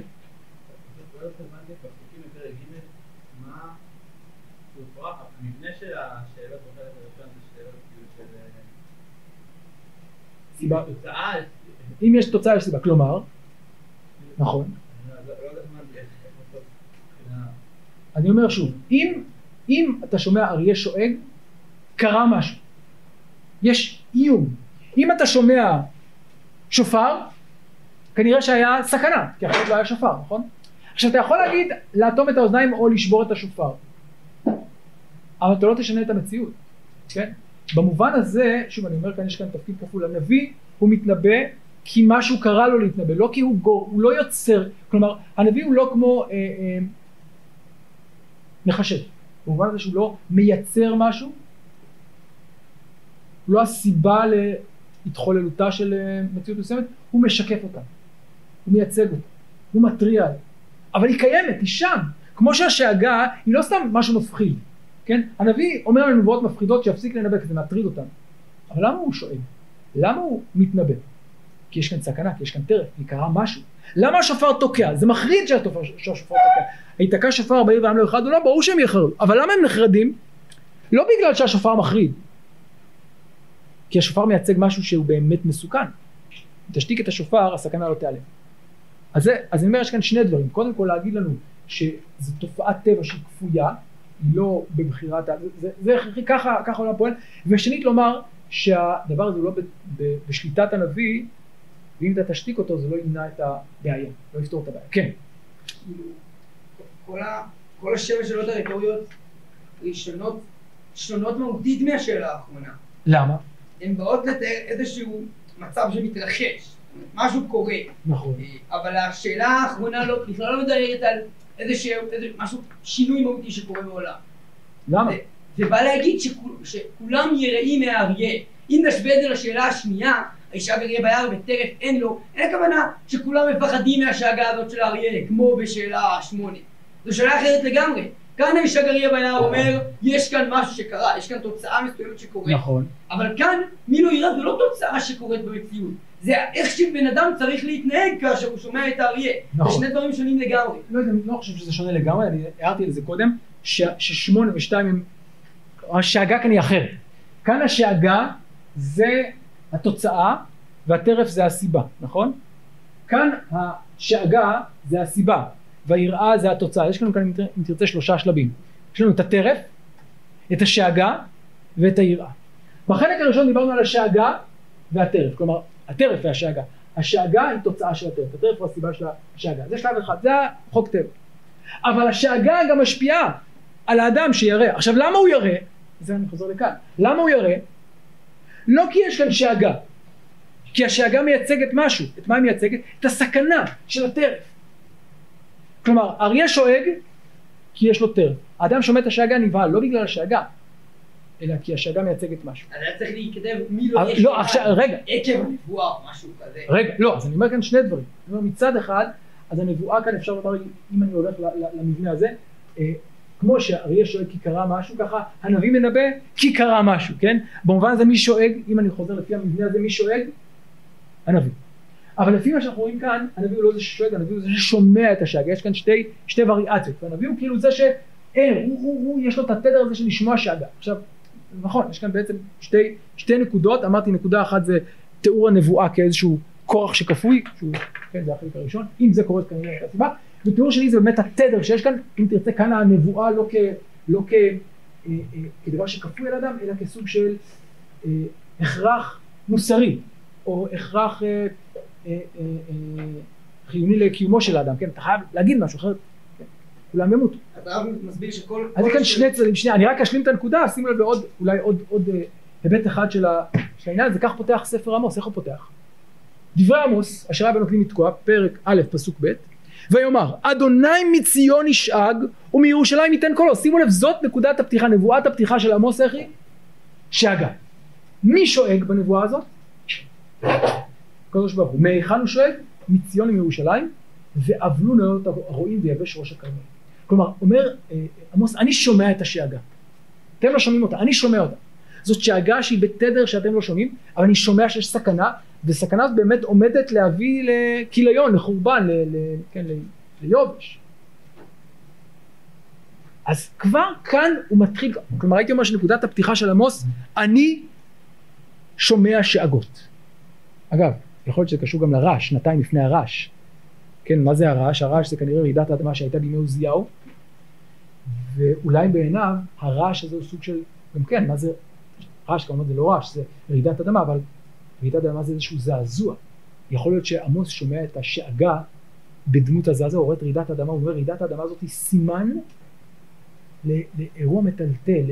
המבנה של השאלות בחלק הראשון זה שאלות כאילו של... סיבה. תוצאה... אם יש תוצאה יש סיבה, כלומר, נכון. אני אומר שוב, אם, אם אתה שומע אריה שואג, קרה משהו. יש איום. אם אתה שומע שופר, כנראה שהיה סכנה, כי אחרת לא היה שופר, נכון? עכשיו אתה יכול להגיד לאטום את האוזניים או לשבור את השופר. אבל אתה לא תשנה את המציאות, כן? במובן הזה, שוב אני אומר כאן יש כאן תפקיד כפול, הנביא הוא מתנבא כי משהו קרה לו להתנבא, לא כי הוא, גור, הוא לא יוצר, כלומר הנביא הוא לא כמו אה, אה, מחשב, במובן הזה שהוא לא מייצר משהו, הוא לא הסיבה להתחוללותה של אה, מציאות מסוימת, הוא משקף אותה, הוא מייצג אותה, הוא מתריע עליה, אבל היא קיימת, היא שם, כמו שהשאגה היא לא סתם משהו מפחיד, כן? הנביא אומר לנו נבואות מפחידות שיפסיק לנבא כי זה מטריד אותנו. אבל למה הוא שואל? למה הוא מתנבא? כי יש כאן סכנה, כי יש כאן טרף, כי קרה משהו. למה השופר תוקע? זה מחריד שהשופר תוקע. היתקע שופר בעיר והעם לא יחרדו? לא, ברור שהם יחרדו. אבל למה הם נחרדים? לא בגלל שהשופר מחריד. כי השופר מייצג משהו שהוא באמת מסוכן. אם תשתיק את השופר, הסכנה לא תיעלם. אז, זה, אז אני אומר, יש כאן שני דברים. קודם כל להגיד לנו שזו תופעת טבע שהיא כפויה, לא בבחירת, זה, הכרחי, ככה, ככה העולם פועל, ושנית לומר שהדבר הזה הוא לא ב, ב, בשליטת הנביא, ואם אתה תשתיק אותו זה לא ימנע את הבעיה, לא יפתור את הבעיה. כן. כל, ה, כל השבע שאלות הרטוריות ראשונות, שונות מהותית מהשאלה האחרונה. למה? הן באות לתאר איזשהו מצב שמתרחש, משהו קורה. נכון. אבל השאלה האחרונה לא, בכלל לא מדברת על איזה משהו, שינוי מהותי שקורה בעולם. למה? זה, זה בא להגיד שכול, שכולם יראים מהאריה. אם נשווה את זה לשאלה השנייה, האישה אריה ביער וטרף אין לו, אין הכוונה שכולם מפחדים מהשאגה הזאת של האריה, כמו בשאלה שמונה. זו שאלה אחרת לגמרי. כאן האישה גריה ביער אומר, יש כאן משהו שקרה, יש כאן תוצאה מסוימת שקורית. נכון. אבל כאן, מי לא יראה, זו לא תוצאה שקורית במציאות. זה איך שבן אדם צריך להתנהג כאשר הוא שומע את האריה. נכון. זה שני דברים שונים לגמרי. לא יודע, לא חושב שזה שונה לגמרי, אני הערתי על זה קודם, ש, ששמונה ושתיים הם, השאגה כאן היא אחרת. כאן השאגה זה התוצאה והטרף זה הסיבה, נכון? כאן השאגה זה הסיבה והיראה זה התוצאה. יש לנו כאן אם תרצה שלושה שלבים. יש לנו את הטרף, את השאגה ואת היראה. בחלק הראשון דיברנו על השאגה והטרף, כלומר הטרף והשאגה. השאגה היא תוצאה של הטרף, הטרף הוא הסיבה של השאגה. זה שלב אחד, זה החוק טבע. אבל השאגה גם משפיעה על האדם שירא. עכשיו למה הוא ירא? זה אני חוזר לכאן. למה הוא ירא? לא כי יש כאן שאגה. כי השאגה מייצגת משהו. את מה היא מייצגת? את הסכנה של הטרף. כלומר, אריה שואג כי יש לו טרף. האדם שומע את השאגה נבהל, לא בגלל השאגה, אלא כי השאגה מייצגת משהו. אז היה צריך להיכתב מי לא יש לא, עכשיו, רגע, עקב הנבואה או משהו כזה. רגע, לא, אז אני אומר כאן שני דברים. אני אומר, מצד אחד, אז הנבואה כאן אפשר לומר, אם אני הולך למבנה הזה, אה, כמו שאריה שואג כי קרה משהו, ככה הנביא מנבא כי קרה משהו, כן? במובן הזה מי שואג, אם אני חוזר לפי המבנה הזה, מי שואג? הנביא. אבל לפי מה שאנחנו רואים כאן, הנביא הוא לא זה ששואג, הנביא הוא זה ששומע את השאגה, יש כאן שתי, שתי וריאציות, והנביא הוא כאילו זה שער, הוא, הוא, הוא, יש לו את התדר הזה של לשמוע שאגה. עכשיו, נכון, יש כאן בעצם שתי, שתי נקודות, אמרתי נקודה אחת זה תיאור הנבואה כאיזשהו כורח שכפוי, שהוא, כן, זה החלק הראשון, אם זה קורה כנראה הייתה סיבה, ותיאור שני זה באמת התדר שיש כאן, אם תרצה כאן הנבואה לא, כ, לא כ, אה, אה, כדבר שכפוי על אדם, אלא כסוג של אה, הכרח מוסרי, או הכרח אה, אה, אה, אה, חיוני לקיומו של האדם, כן, אתה חייב להגיד משהו אחרת, כולם ימותו. הרב מסביר שכל... אז כאן שני צדדים, שנייה, אני רק אשלים את הנקודה, שימו לב לעוד, אולי עוד, עוד אה, היבט אחד של העניין הזה, כך פותח ספר עמוס, איך הוא פותח? דברי עמוס, אשר היה בנותנים לתקוע, פרק א', פסוק ב', ויאמר, אדוני מציון ישאג ומירושלים ייתן קולו, שימו לב, זאת נקודת הפתיחה, נבואת הפתיחה של עמוס איך היא? שאגה. מי שואג בנבואה הזאת? הקדוש ברוך הוא. מהיכן הוא שואג? מציון ומירושלים, ואבלו נאות הרועים ויבש ראש הכרמל. כלומר, אומר אה, עמוס, אני שומע את השאגה. אתם לא שומעים אותה, אני שומע אותה. זאת שאגה שהיא בתדר שאתם לא שומעים, אבל אני שומע שיש סכנה, וסכנה הזאת באמת עומדת להביא לכיליון, לחורבן, ל, ל, כן, ל, ליובש. אז כבר כאן הוא מתחיל, כלומר הייתי אומר שנקודת הפתיחה של עמוס, אני שומע שאגות. אגב, יכול להיות שזה קשור גם לרעש, שנתיים לפני הרעש. כן, מה זה הרעש? הרעש זה כנראה רעידת האדמה שהייתה בימי עוזיהו, ואולי בעיניו הרעש הזה הוא סוג של, גם כן, מה זה, רעש כמובן זה לא רעש, זה רעידת אדמה, אבל רעידת אדמה זה איזשהו זעזוע. יכול להיות שעמוס שומע את השאגה בדמות הזעזוע, הוא רואה את רעידת האדמה, הוא אומר רעידת האדמה הזאת היא סימן לאירוע מטלטל,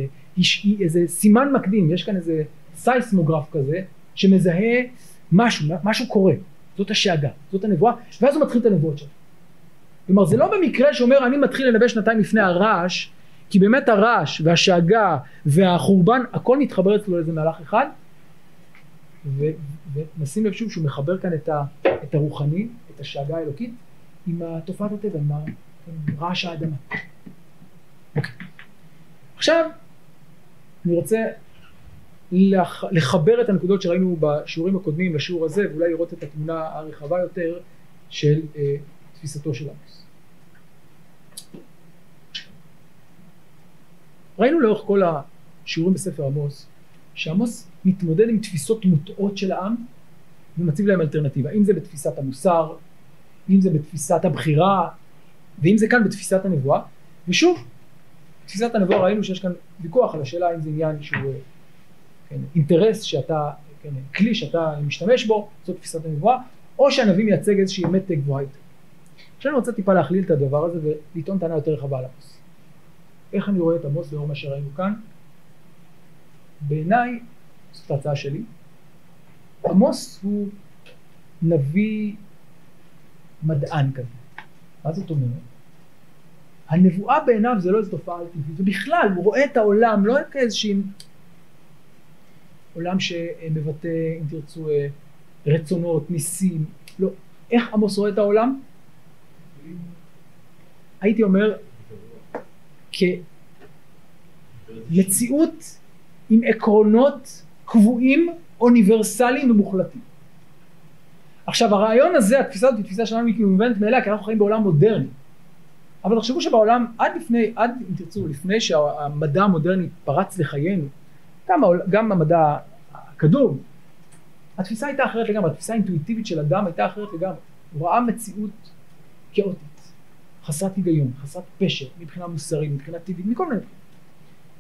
איזה סימן מקדים, יש כאן איזה סייסמוגרף כזה שמזהה משהו, משהו קורה, זאת השאגה, זאת הנבואה, ואז הוא מתחיל את הנבואות שלו. כלומר זה לא במקרה שאומר אני מתחיל לנבא שנתיים לפני הרעש, כי באמת הרעש והשאגה והחורבן הכל מתחבר אצלו לאיזה מהלך אחד, ו- ונשים לב שוב שהוא מחבר כאן את, ה- את הרוחני, את השאגה האלוקית, עם תופעת הטבע, עם, עם רעש האדמה. אוקיי. עכשיו אני רוצה לח- לחבר את הנקודות שראינו בשיעורים הקודמים לשיעור הזה ואולי לראות את התמונה הרחבה יותר של אה, תפיסתו של עמוס. ראינו לאורך כל השיעורים בספר עמוס שעמוס מתמודד עם תפיסות מוטעות של העם ומציב להם אלטרנטיבה אם זה בתפיסת המוסר אם זה בתפיסת הבחירה ואם זה כאן בתפיסת הנבואה ושוב בתפיסת הנבואה ראינו שיש כאן ויכוח על השאלה אם זה עניין שהוא אה, כן, אינטרס שאתה, כן, כלי שאתה משתמש בו, זאת תפיסת הנבואה, או שהנביא מייצג איזושהי אמת גבוהה יותר. עכשיו אני רוצה טיפה להכליל את הדבר הזה ולטעון טענה יותר רחבה על עמוס. איך אני רואה את עמוס לאור מה שראינו כאן? בעיניי, זאת ההצעה שלי, עמוס הוא נביא מדען כזה. מה זאת אומרת? הנבואה בעיניו זה לא איזו תופעה טבעית, ובכלל הוא רואה את העולם לא כאיזושהי עולם שמבטא, אם תרצו, אה, רצונות, ניסים, לא. איך עמוס רואה את העולם? הייתי אומר, כמציאות עם עקרונות קבועים, אוניברסליים ומוחלטים. עכשיו הרעיון הזה, התפיסה הזאת היא תפיסה שלנו היא כאילו מובנת מאליה, כי אנחנו חיים בעולם מודרני. אבל תחשבו שבעולם, עד לפני, עד אם תרצו, לפני שהמדע המודרני פרץ לחיינו, גם, העול- גם המדע הקדום, התפיסה הייתה אחרת לגמרי, התפיסה האינטואיטיבית של אדם הייתה אחרת לגמרי. הוא ראה מציאות כאוטית, חסרת היגיון, חסרת פשר, מבחינה מוסרית, מבחינה טבעית, מכל מיני בחינות.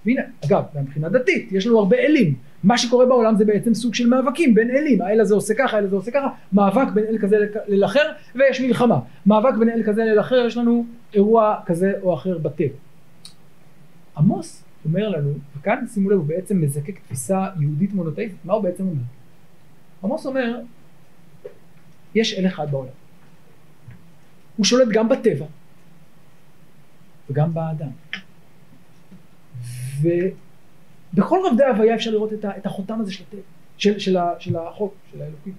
והנה, אגב, גם מבחינה דתית, יש לנו הרבה אלים. מה שקורה בעולם זה בעצם סוג של מאבקים בין אלים. האל הזה עושה ככה, האל הזה עושה ככה, מאבק בין אל כזה לאל אחר, ויש מלחמה. מאבק בין אל כזה לאל אחר, יש לנו אירוע כזה או אחר בטבע. עמוס אומר לנו, וכאן שימו לב, הוא בעצם מזקק תפיסה יהודית מונותאיסטית, מה הוא בעצם אומר? עמוס אומר, יש אל אחד בעולם. הוא שולט גם בטבע וגם באדם. ובכל רבדי ההוויה אפשר לראות את, החותם הזה של, הטבע, של, של, של החוק, של האלוקים.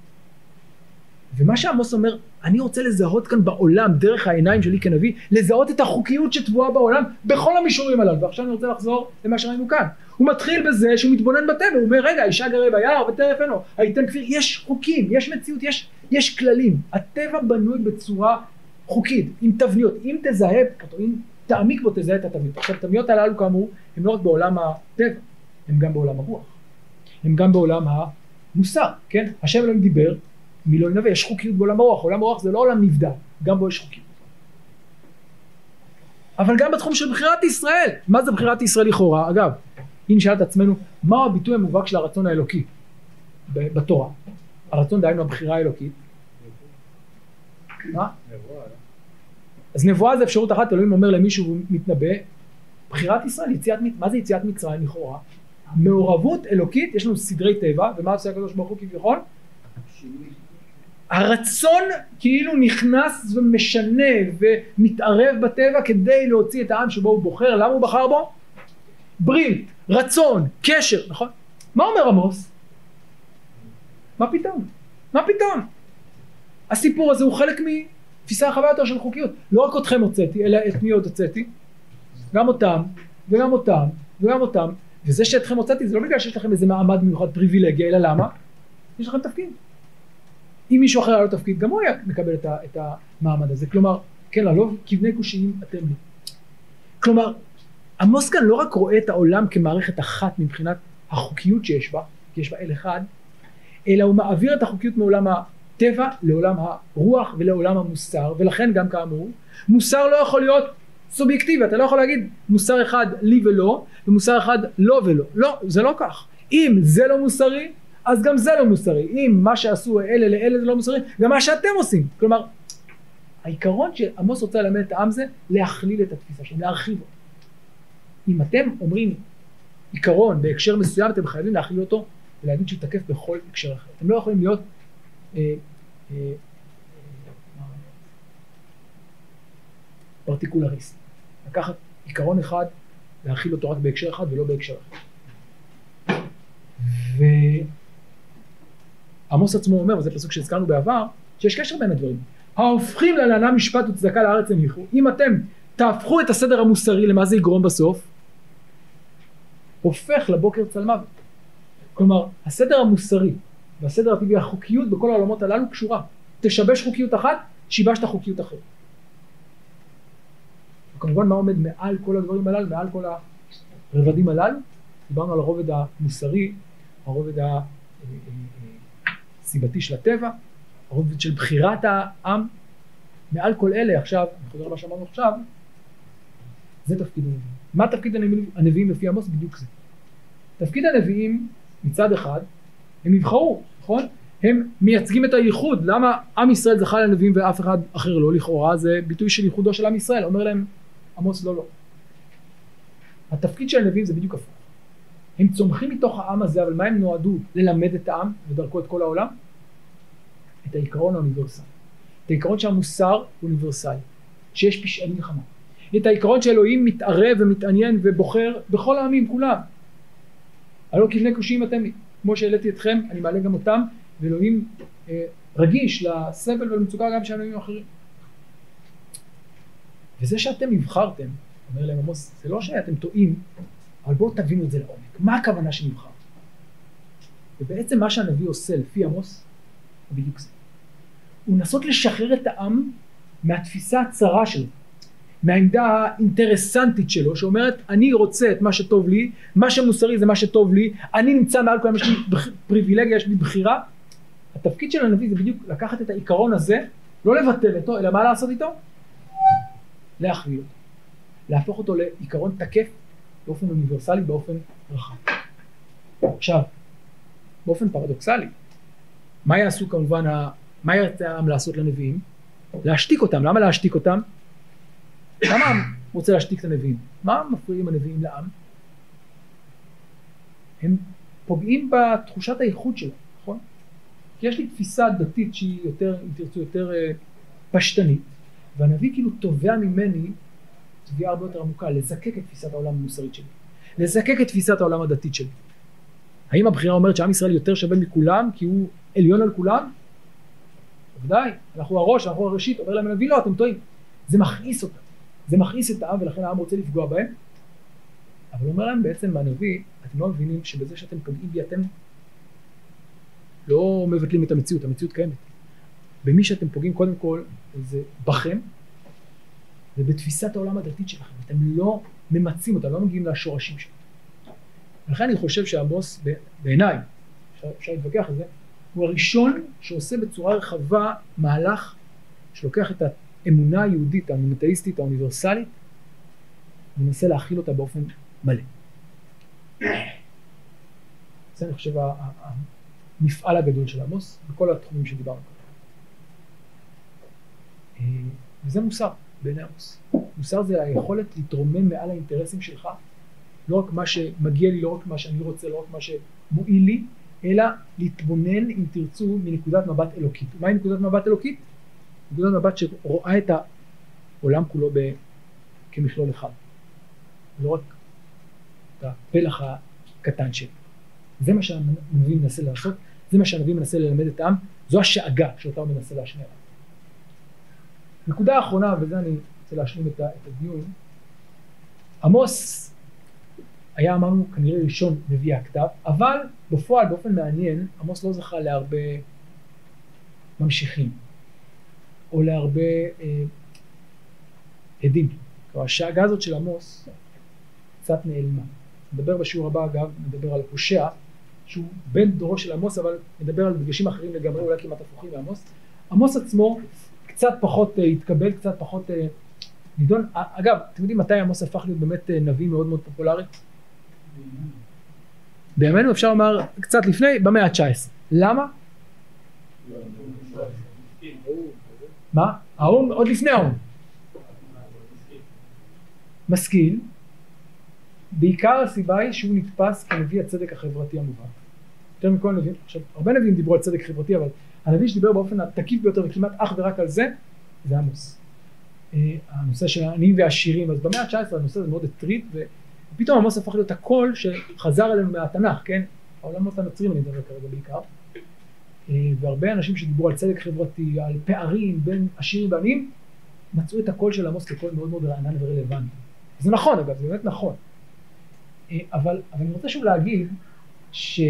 ומה שעמוס אומר, אני רוצה לזהות כאן בעולם, דרך העיניים שלי כנביא, לזהות את החוקיות שטבועה בעולם בכל המישורים הללו. ועכשיו אני רוצה לחזור למה שראינו כאן. הוא מתחיל בזה שהוא מתבונן בטבע, הוא אומר, רגע, אישה גרה ביער וטרף אינו, הייתן כפיר, יש חוקים, יש מציאות, יש, יש כללים. הטבע בנוי בצורה חוקית, עם תבניות. אם תזהה אותו, אם תעמיק בו, תזהה את התבניות. עכשיו, התבניות הללו, כאמור, הן לא רק בעולם הטבע, הן גם בעולם הרוח. הן גם בעולם המוסר, כן? השם אלוהים דיבר, מי לא ינבא, יש חוקיות בעולם הרוח, עולם הרוח זה לא עולם נבדל, גם בו יש חוקיות. אבל גם בתחום של בחירת ישראל, מה זה בחירת ישראל לכאורה? אגב, אם נשאל את עצמנו, מהו הביטוי המובהק של הרצון האלוקי בתורה? הרצון דהיינו הבחירה האלוקית. מה? אז נבואה זה אפשרות אחת, אלוהים אומר למישהו והוא מתנבא, בחירת ישראל, יציאת, מה זה יציאת מצרים לכאורה? מעורבות אלוקית, יש לנו סדרי טבע, ומה עושה הקדוש ברוך הוא כביכול? הרצון כאילו נכנס ומשנה ומתערב בטבע כדי להוציא את העם שבו הוא בוחר, למה הוא בחר בו? ברית, רצון, קשר, נכון? מה אומר עמוס? מה פתאום? מה פתאום? הסיפור הזה הוא חלק מתפיסה רחבה יותר של חוקיות. לא רק אתכם הוצאתי, אלא את מי עוד הוצאתי? גם אותם, וגם אותם, וגם אותם. וזה שאתכם הוצאתי זה לא בגלל שיש לכם איזה מעמד מיוחד פריבילגיה, אלא למה? יש לכם תפקיד. אם מישהו אחר היה לו תפקיד, גם הוא היה מקבל את, ה, את המעמד הזה. כלומר, כן, ללא כבני קושיים אתם לי. כלומר, עמוס כאן לא רק רואה את העולם כמערכת אחת מבחינת החוקיות שיש בה, כי יש בה אל אחד, אלא הוא מעביר את החוקיות מעולם הטבע לעולם הרוח ולעולם המוסר, ולכן גם כאמור, מוסר לא יכול להיות סובייקטיבי, אתה לא יכול להגיד מוסר אחד לי ולא, ומוסר אחד לא ולא. לא, זה לא כך. אם זה לא מוסרי, אז גם זה לא מוסרי. אם מה שעשו אלה לאלה זה לא מוסרי, גם מה שאתם עושים. כלומר, העיקרון שעמוס רוצה ללמד את העם זה להכליל את התפיסה שלהם, להרחיב אותה. אם אתם אומרים עיקרון בהקשר מסוים, אתם חייבים להכליל אותו ולהגיד שהוא תקף בכל הקשר אחר. אתם לא יכולים להיות אה, אה, אה, פרטיקולריסט. לקחת עיקרון אחד, להכיל אותו רק בהקשר אחד ולא בהקשר אחר. עמוס עצמו אומר, וזה פסוק שהזכרנו בעבר, שיש קשר בין הדברים. ההופכים ללענה משפט וצדקה לארץ הניחו. אם אתם תהפכו את הסדר המוסרי, למה זה יגרום בסוף? הופך לבוקר צל מוות. כלומר, הסדר המוסרי והסדר הטבעי, החוקיות בכל העולמות הללו קשורה. תשבש חוקיות אחת, שיבשת חוקיות אחרת. וכמובן מה עומד מעל כל הדברים הללו, מעל כל הרבדים הללו? דיברנו על הרובד המוסרי, הרובד הסיבתי של הטבע, הרובד של בחירת העם. מעל כל אלה עכשיו, אני חוזר למה שאמרנו עכשיו, זה תפקיד הנביאים. מה תפקיד הנביאים לפי עמוס? בדיוק זה. תפקיד הנביאים מצד אחד, הם נבחרו, נכון? הם מייצגים את הייחוד, למה עם ישראל זכה לנביאים ואף אחד אחר לא, לכאורה זה ביטוי של ייחודו של עם ישראל, אומר להם עמוס לא לא. התפקיד של הנביאים זה בדיוק הפוך. הם צומחים מתוך העם הזה, אבל מה הם נועדו? ללמד את העם ודרכו את כל העולם? את העיקרון האוניברסלי. את העיקרון שהמוסר אוניברסלי, שיש פשעי מלחמה. את העיקרון שאלוהים מתערב ומתעניין ובוחר בכל העמים כולם. הלא כבני קושיים אתם, כמו שהעליתי אתכם, אני מעלה גם אותם, ואלוהים אה, רגיש לסבל ולמצוקה גם של עמים אחרים. וזה שאתם נבחרתם, אומר להם עמוס, זה לא שאתם טועים, אבל בואו תבינו את זה לעומק. מה הכוונה שנבחר? ובעצם מה שהנביא עושה לפי עמוס, הוא בדיוק זה. הוא לנסות לשחרר את העם מהתפיסה הצרה שלו, מהעמדה האינטרסנטית שלו, שאומרת אני רוצה את מה שטוב לי, מה שמוסרי זה מה שטוב לי, אני נמצא מעל כל יש לי פריבילגיה, יש לי בחירה. התפקיד של הנביא זה בדיוק לקחת את העיקרון הזה, לא לבטל אותו, אלא מה לעשות איתו? להכווין אותו. להפוך אותו לעיקרון תקף באופן אוניברסלי, באופן רחב. עכשיו, באופן פרדוקסלי, מה יעשו כמובן, מה ירצה העם לעשות לנביאים? להשתיק אותם. למה להשתיק אותם? למה העם רוצה להשתיק את הנביאים? מה מפריעים הנביאים לעם? הם פוגעים בתחושת האיכות שלהם, נכון? כי יש לי תפיסה דתית שהיא יותר, אם תרצו, יותר אה, פשטנית, והנביא כאילו תובע ממני תביעה הרבה יותר עמוקה, לזקק את תפיסת העולם המוסרית שלי. לזקק את תפיסת העולם הדתית שלי. האם הבחירה אומרת שעם ישראל יותר שווה מכולם כי הוא עליון על כולם? בוודאי, אנחנו הראש, אנחנו הראשית, אומר להם הנביא לא, אתם טועים. זה מכעיס אותם, זה מכעיס את העם ולכן העם רוצה לפגוע בהם. אבל אומר להם בעצם הנביא, אתם לא מבינים שבזה שאתם פוגעים בי אתם לא מבטלים את המציאות, המציאות קיימת. במי שאתם פוגעים קודם כל זה בכם ובתפיסת העולם הדתית שלכם, אתם לא ממצים אותה, לא מגיעים לשורשים שלה. ולכן אני חושב שעמוס בעיניי, אפשר, אפשר להתווכח על זה, הוא הראשון שעושה בצורה רחבה מהלך שלוקח את האמונה היהודית המונותאיסטית האוניברסלית ומנסה להכיל אותה באופן מלא. זה אני חושב המפעל הגדול של עמוס בכל התחומים שדיברנו אה, וזה מוסר בעיני עמוס. מוסר זה היכולת להתרומם מעל האינטרסים שלך, לא רק מה שמגיע לי, לא רק מה שאני רוצה, לא רק מה שמועיל לי, אלא להתבונן, אם תרצו, מנקודת מבט אלוקית. מהי נקודת מבט אלוקית? נקודת מבט שרואה את העולם כולו ב... כמכלול אחד. לא רק את הפלח הקטן שלי. זה מה שהנביא מנסה לעשות, זה מה שהנביא מנסה ללמד את העם, זו השאגה שאותה הוא מנסה להשמיע. נקודה אחרונה, וזה אני רוצה להשלים את הדיון, עמוס היה אמרנו כנראה ראשון נביא הכתב, אבל בפועל באופן מעניין עמוס לא זכה להרבה ממשיכים או להרבה אה, עדים. כלומר השאגה הזאת של עמוס קצת נעלמה. נדבר בשיעור הבא אגב, נדבר על הושע שהוא בן דורו של עמוס אבל נדבר על דגשים אחרים לגמרי אולי כמעט הפוכים מעמוס. עמוס עצמו קצת פחות אה, התקבל, קצת פחות אה, נידון. אגב, אתם יודעים מתי עמוס הפך להיות באמת אה, נביא מאוד מאוד פופולרי? בימינו אפשר לומר קצת לפני, במאה ה-19. למה? מה? האו"ם, עוד לפני האו"ם. משכיל, בעיקר הסיבה היא שהוא נתפס כנביא הצדק החברתי המובהק. יותר מכל נביאים, עכשיו הרבה נביאים דיברו על צדק חברתי אבל הנביא שדיבר באופן התקיף ביותר וכמעט אך ורק על זה זה עמוס. אה, הנושא של העניים והעשירים אז במאה ה-19 הנושא הזה מאוד הטריד ופתאום עמוס הפך להיות הקול שחזר אלינו מהתנ"ך כן? העולמות הנוצרים אני מדבר כרגע בעיקר. אה, והרבה אנשים שדיברו על צדק חברתי על פערים בין עשירים ועניים מצאו את הקול של עמוס כקול מאוד מאוד רענן ורלוונטי. זה נכון אגב זה באמת נכון. אה, אבל, אבל אני רוצה שוב להגיד ש...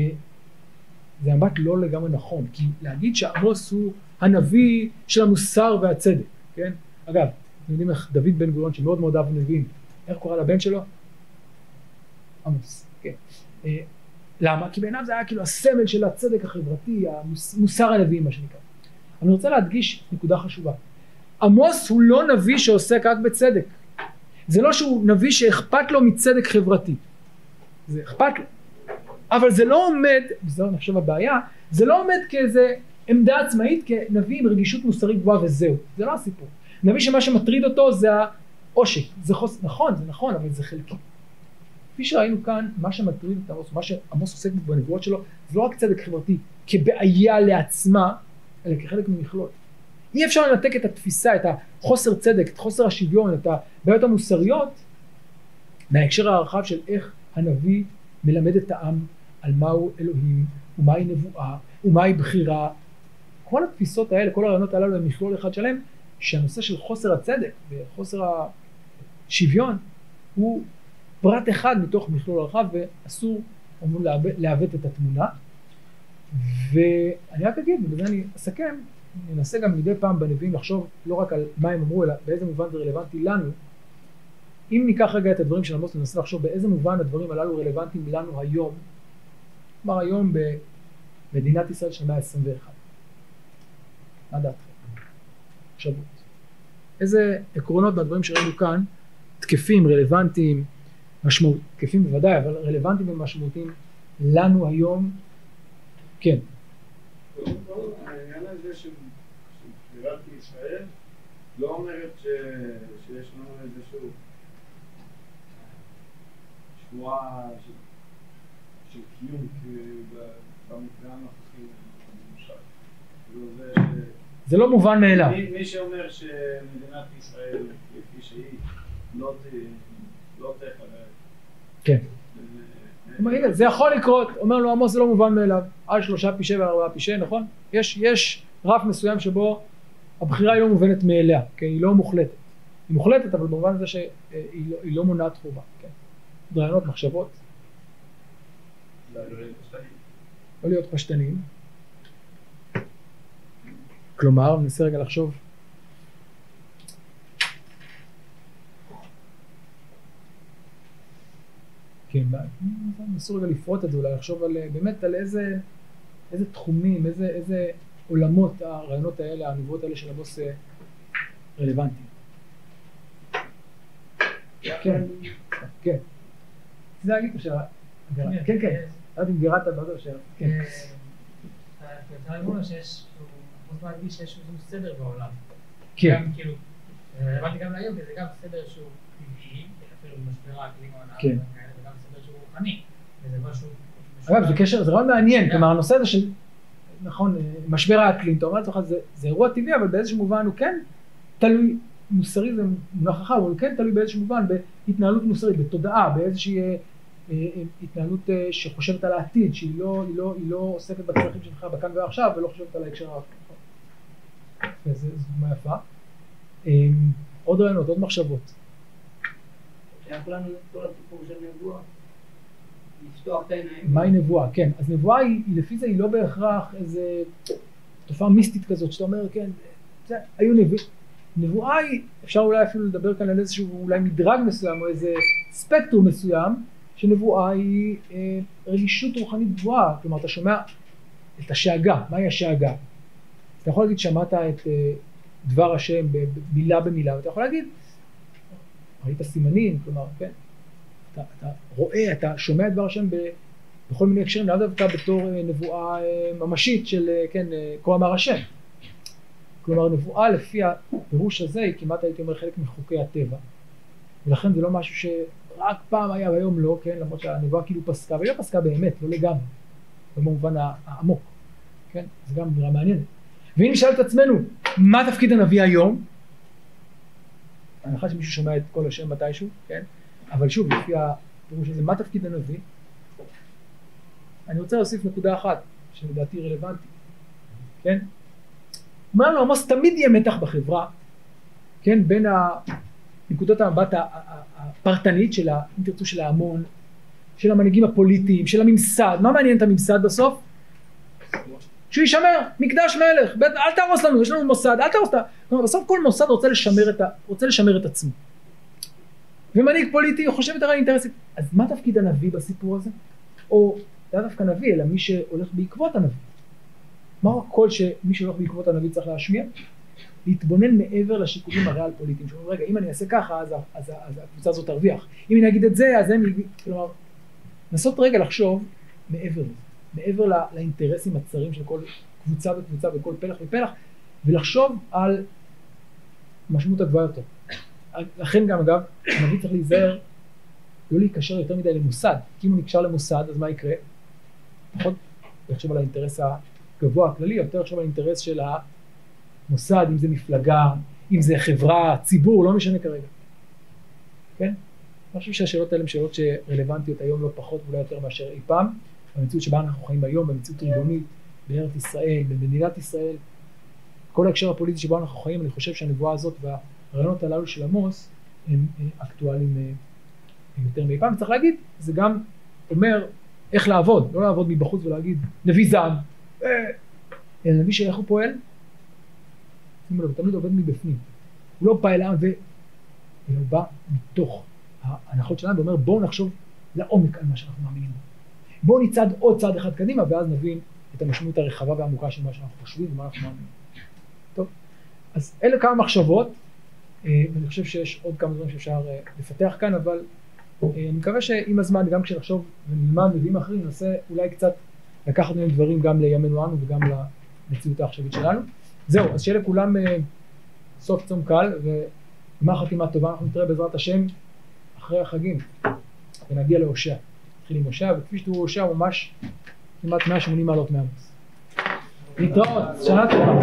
זה מבט לא לגמרי נכון, כי להגיד שעמוס הוא הנביא של המוסר והצדק, כן? אגב, אתם יודעים איך דוד בן גוריון שמאוד מאוד אהב נביאים, איך קורא לבן שלו? עמוס, כן. אה, למה? כי בעיניו זה היה כאילו הסמל של הצדק החברתי, המוסר הנביאים מה שנקרא. אני רוצה להדגיש נקודה חשובה. עמוס הוא לא נביא שעוסק רק בצדק. זה לא שהוא נביא שאכפת לו מצדק חברתי. זה אכפת לו. אבל זה לא עומד, וזו אני חושב הבעיה, זה לא עומד כאיזה עמדה עצמאית כנביא עם רגישות מוסרית גבוהה וזהו, זה לא הסיפור. נביא שמה שמטריד אותו זה העושק, זה חוס... נכון, זה נכון, אבל זה חלקי. כפי שראינו כאן, מה שמטריד את עמוס, מה שעמוס עוסק בנבואות שלו, זה לא רק צדק חברתי כבעיה לעצמה, אלא כחלק ממכלול. אי אפשר לנתק את התפיסה, את החוסר צדק, את חוסר השוויון, את הבעיות המוסריות, מההקשר הרחב של איך הנביא מלמד את העם על מהו אלוהים, ומהי נבואה, ומהי בחירה. כל התפיסות האלה, כל הרעיונות הללו הם מכלול אחד שלם, שהנושא של חוסר הצדק וחוסר השוויון הוא פרט אחד מתוך מכלול רחב ואסור אמור לעוות את התמונה. ואני רק אגיד, ובזה אני אסכם, ננסה גם מדי פעם בנביאים לחשוב לא רק על מה הם אמרו, אלא באיזה מובן זה רלוונטי לנו. אם ניקח רגע את הדברים של עמוס, ננסה לחשוב באיזה מובן הדברים הללו רלוונטיים לנו היום, כלומר היום במדינת ישראל של המאה ה-21. מה דעתכם? מחשבות. איזה עקרונות מהדברים שראינו כאן תקפים, רלוונטיים, משמעות, תקפים בוודאי, אבל רלוונטיים ומשמעותיים לנו היום, כן. העניין הזה של ישראל לא אומרת שיש לנו איזשהו שבועה של קיום במקרה הנוכחי כאילו זה לא מובן מאליו. מי שאומר שמדינת ישראל כפי שהיא לא, לא תחלק כן. אומר, הנה, זה יכול לקרות, אומר לו עמוס זה לא מובן מאליו, על שלושה פשעי ועל ארבעה פשעי, נכון? יש, יש רף מסוים שבו הבחירה היא לא מובנת מאליה, כן? היא לא מוחלטת. היא מוחלטת, אבל במובן הזה שהיא לא, לא מונעת חובה, כן? רעיונות, מחשבות, לא להיות פשטניים. כלומר, ננסה רגע לחשוב כן, נסו רגע לפרוט את זה, אולי לחשוב על, באמת על איזה, איזה תחומים, איזה, איזה עולמות הרעיונות האלה, הנבואות האלה של הבוס אה, רלוונטיים. כן, כן. זה להגיד עכשיו, כן, כן, רק אם גירדת בעוד השאלה. כן. אפשר לומר שיש, הוא מרגיש שיש איזשהו סדר בעולם. כן. גם כאילו, רלוונטי גם להיום, זה גם סדר שהוא טבעי, אפילו במשבר האקלים כן. וכאלה, וגם סדר שהוא רוחני. וזה משהו... אגב, זה קשר, זה רעיון מעניין, כלומר הנושא הזה של, נכון, משבר האקלים, אתה אומר לעצמך, זה, זה אירוע טבעי, אבל באיזשהו מובן הוא כן תלוי, מוסרי זה מונח חכם, אבל כן תלוי באיזשהו מובן בהתנהלות מוסרית, בתודעה, באיזושהי אה, אה, התנהלות אה, שחושבת על העתיד, שהיא לא, היא לא, היא לא עוסקת בצרכים שלך בכאן ועכשיו, ולא חושבת על ההקשר הרחב. זו דוגמה יפה. אה, עוד רעיונות, עוד מחשבות. שייך לנו כל הסיפור של נבואה. לפתוח את העיניים. מהי נבואה? כן, אז נבואה היא, לפי זה היא לא בהכרח איזה תופעה מיסטית כזאת, שאתה אומר, כן, זה, היו נביא... נבואה היא, אפשר אולי אפילו לדבר כאן על איזשהו אולי מדרג מסוים, או איזה ספקטרום מסוים, שנבואה היא אה, רגישות רוחנית גבוהה, כלומר אתה שומע את השאגה, מהי השאגה? אתה יכול להגיד שמעת את אה, דבר השם מילה במילה, ואתה יכול להגיד, ראית סימנים, כלומר, כן, אתה, אתה רואה, אתה שומע את דבר השם בכל מיני הקשרים, לאו דווקא בתור אה, נבואה אה, ממשית של, אה, כן, אה, כה אמר השם. כלומר, נבואה לפי הפירוש הזה היא כמעט הייתי אומר חלק מחוקי הטבע. ולכן זה לא משהו שרק פעם היה והיום לא, כן, למרות שהנבואה כאילו פסקה, והיא לא פסקה באמת, לא לגמרי, לא במובן העמוק, כן, זה גם נראה מעניין. ואם נשאל את עצמנו, מה תפקיד הנביא היום? בהנחה שמישהו שומע את כל השם מתישהו, כן, אבל שוב, לפי הפירוש הזה, מה תפקיד הנביא? אני רוצה להוסיף נקודה אחת, שלדעתי רלוונטית, כן? אומר לנו עמוס, תמיד יהיה מתח בחברה, כן, בין נקודות המבט הפרטנית של, אם תרצו, של ההמון, של המנהיגים הפוליטיים, של הממסד, מה מעניין את הממסד בסוף? שהוא יישמר, מקדש מלך, בית, אל תהרוס לנו, יש לנו מוסד, אל תהרוס את ה... בסוף כל מוסד רוצה לשמר את, ה, רוצה לשמר את עצמו. ומנהיג פוליטי חושב יותר על אינטרסים. אז מה תפקיד הנביא בסיפור הזה? או לא דווקא נביא, אלא מי שהולך בעקבות הנביא. מהו הקול שמי שהולך בעקבות הנביא צריך להשמיע? להתבונן מעבר לשיקולים הריאל פוליטיים. שאומרים, רגע, אם אני אעשה ככה, אז, ה- אז, ה- אז הקבוצה הזאת תרוויח. אם אני אגיד את זה, אז הם... כלומר, לנסות רגע לחשוב מעבר לזה. מעבר לא- לאינטרסים הצרים של כל קבוצה וקבוצה וכל פלח ופלח, ולחשוב על משמעות הגבוהה יותר. לכן גם אגב, הנביא צריך להיזהר לא להיקשר יותר מדי למוסד, כי אם הוא נקשר למוסד אז מה יקרה? פחות לחשוב על האינטרס הגבוה הכללי, יותר לחשוב על האינטרס של המוסד, אם זה מפלגה, אם זה חברה, ציבור, לא משנה כרגע. כן? אני חושב שהשאלות האלה הן שאלות שרלוונטיות היום לא פחות ואולי יותר מאשר אי פעם, במציאות שבה אנחנו חיים היום, במציאות ריבונית, בארץ ישראל, במדינת ישראל, כל ההקשר הפוליטי שבו אנחנו חיים, אני חושב שהנבואה הזאת והרעיונות הללו של עמוס הם אה, אקטואליים אה, יותר מאי פעם. צריך להגיד, זה גם אומר איך לעבוד, לא לעבוד מבחוץ ולהגיד נביא זעם, אה, אלא נביא שאיך הוא פועל, שימו לב, הוא תמיד עובד מבפנים. הוא לא בא אל העם ו... אלא הוא בא מתוך ההנחות שלנו ואומר בואו נחשוב לעומק על מה שאנחנו מאמינים בו. בואו נצעד עוד צעד אחד קדימה ואז נבין את המשמעות הרחבה והעמוקה של מה שאנחנו חושבים ומה אנחנו מאמינים. טוב, אז אלה כמה מחשבות, אה, ואני חושב שיש עוד כמה דברים שאפשר אה, לפתח כאן, אבל אה, אני מקווה שעם הזמן, גם כשנחשוב ונלמד נביאים אחרים, ננסה אולי קצת לקחת מהם דברים גם לימינו אנו וגם למציאות העכשווית שלנו. זהו, אז שיהיה לכולם אה, סוף צום קל וגמר חתימה טובה, אנחנו נתראה בעזרת השם אחרי החגים ונגיע להושע. נתחיל עם הושע, וכפי שתראו הושע ממש כמעט 180 מעלות מעמוס. להתראות, שנה טובה.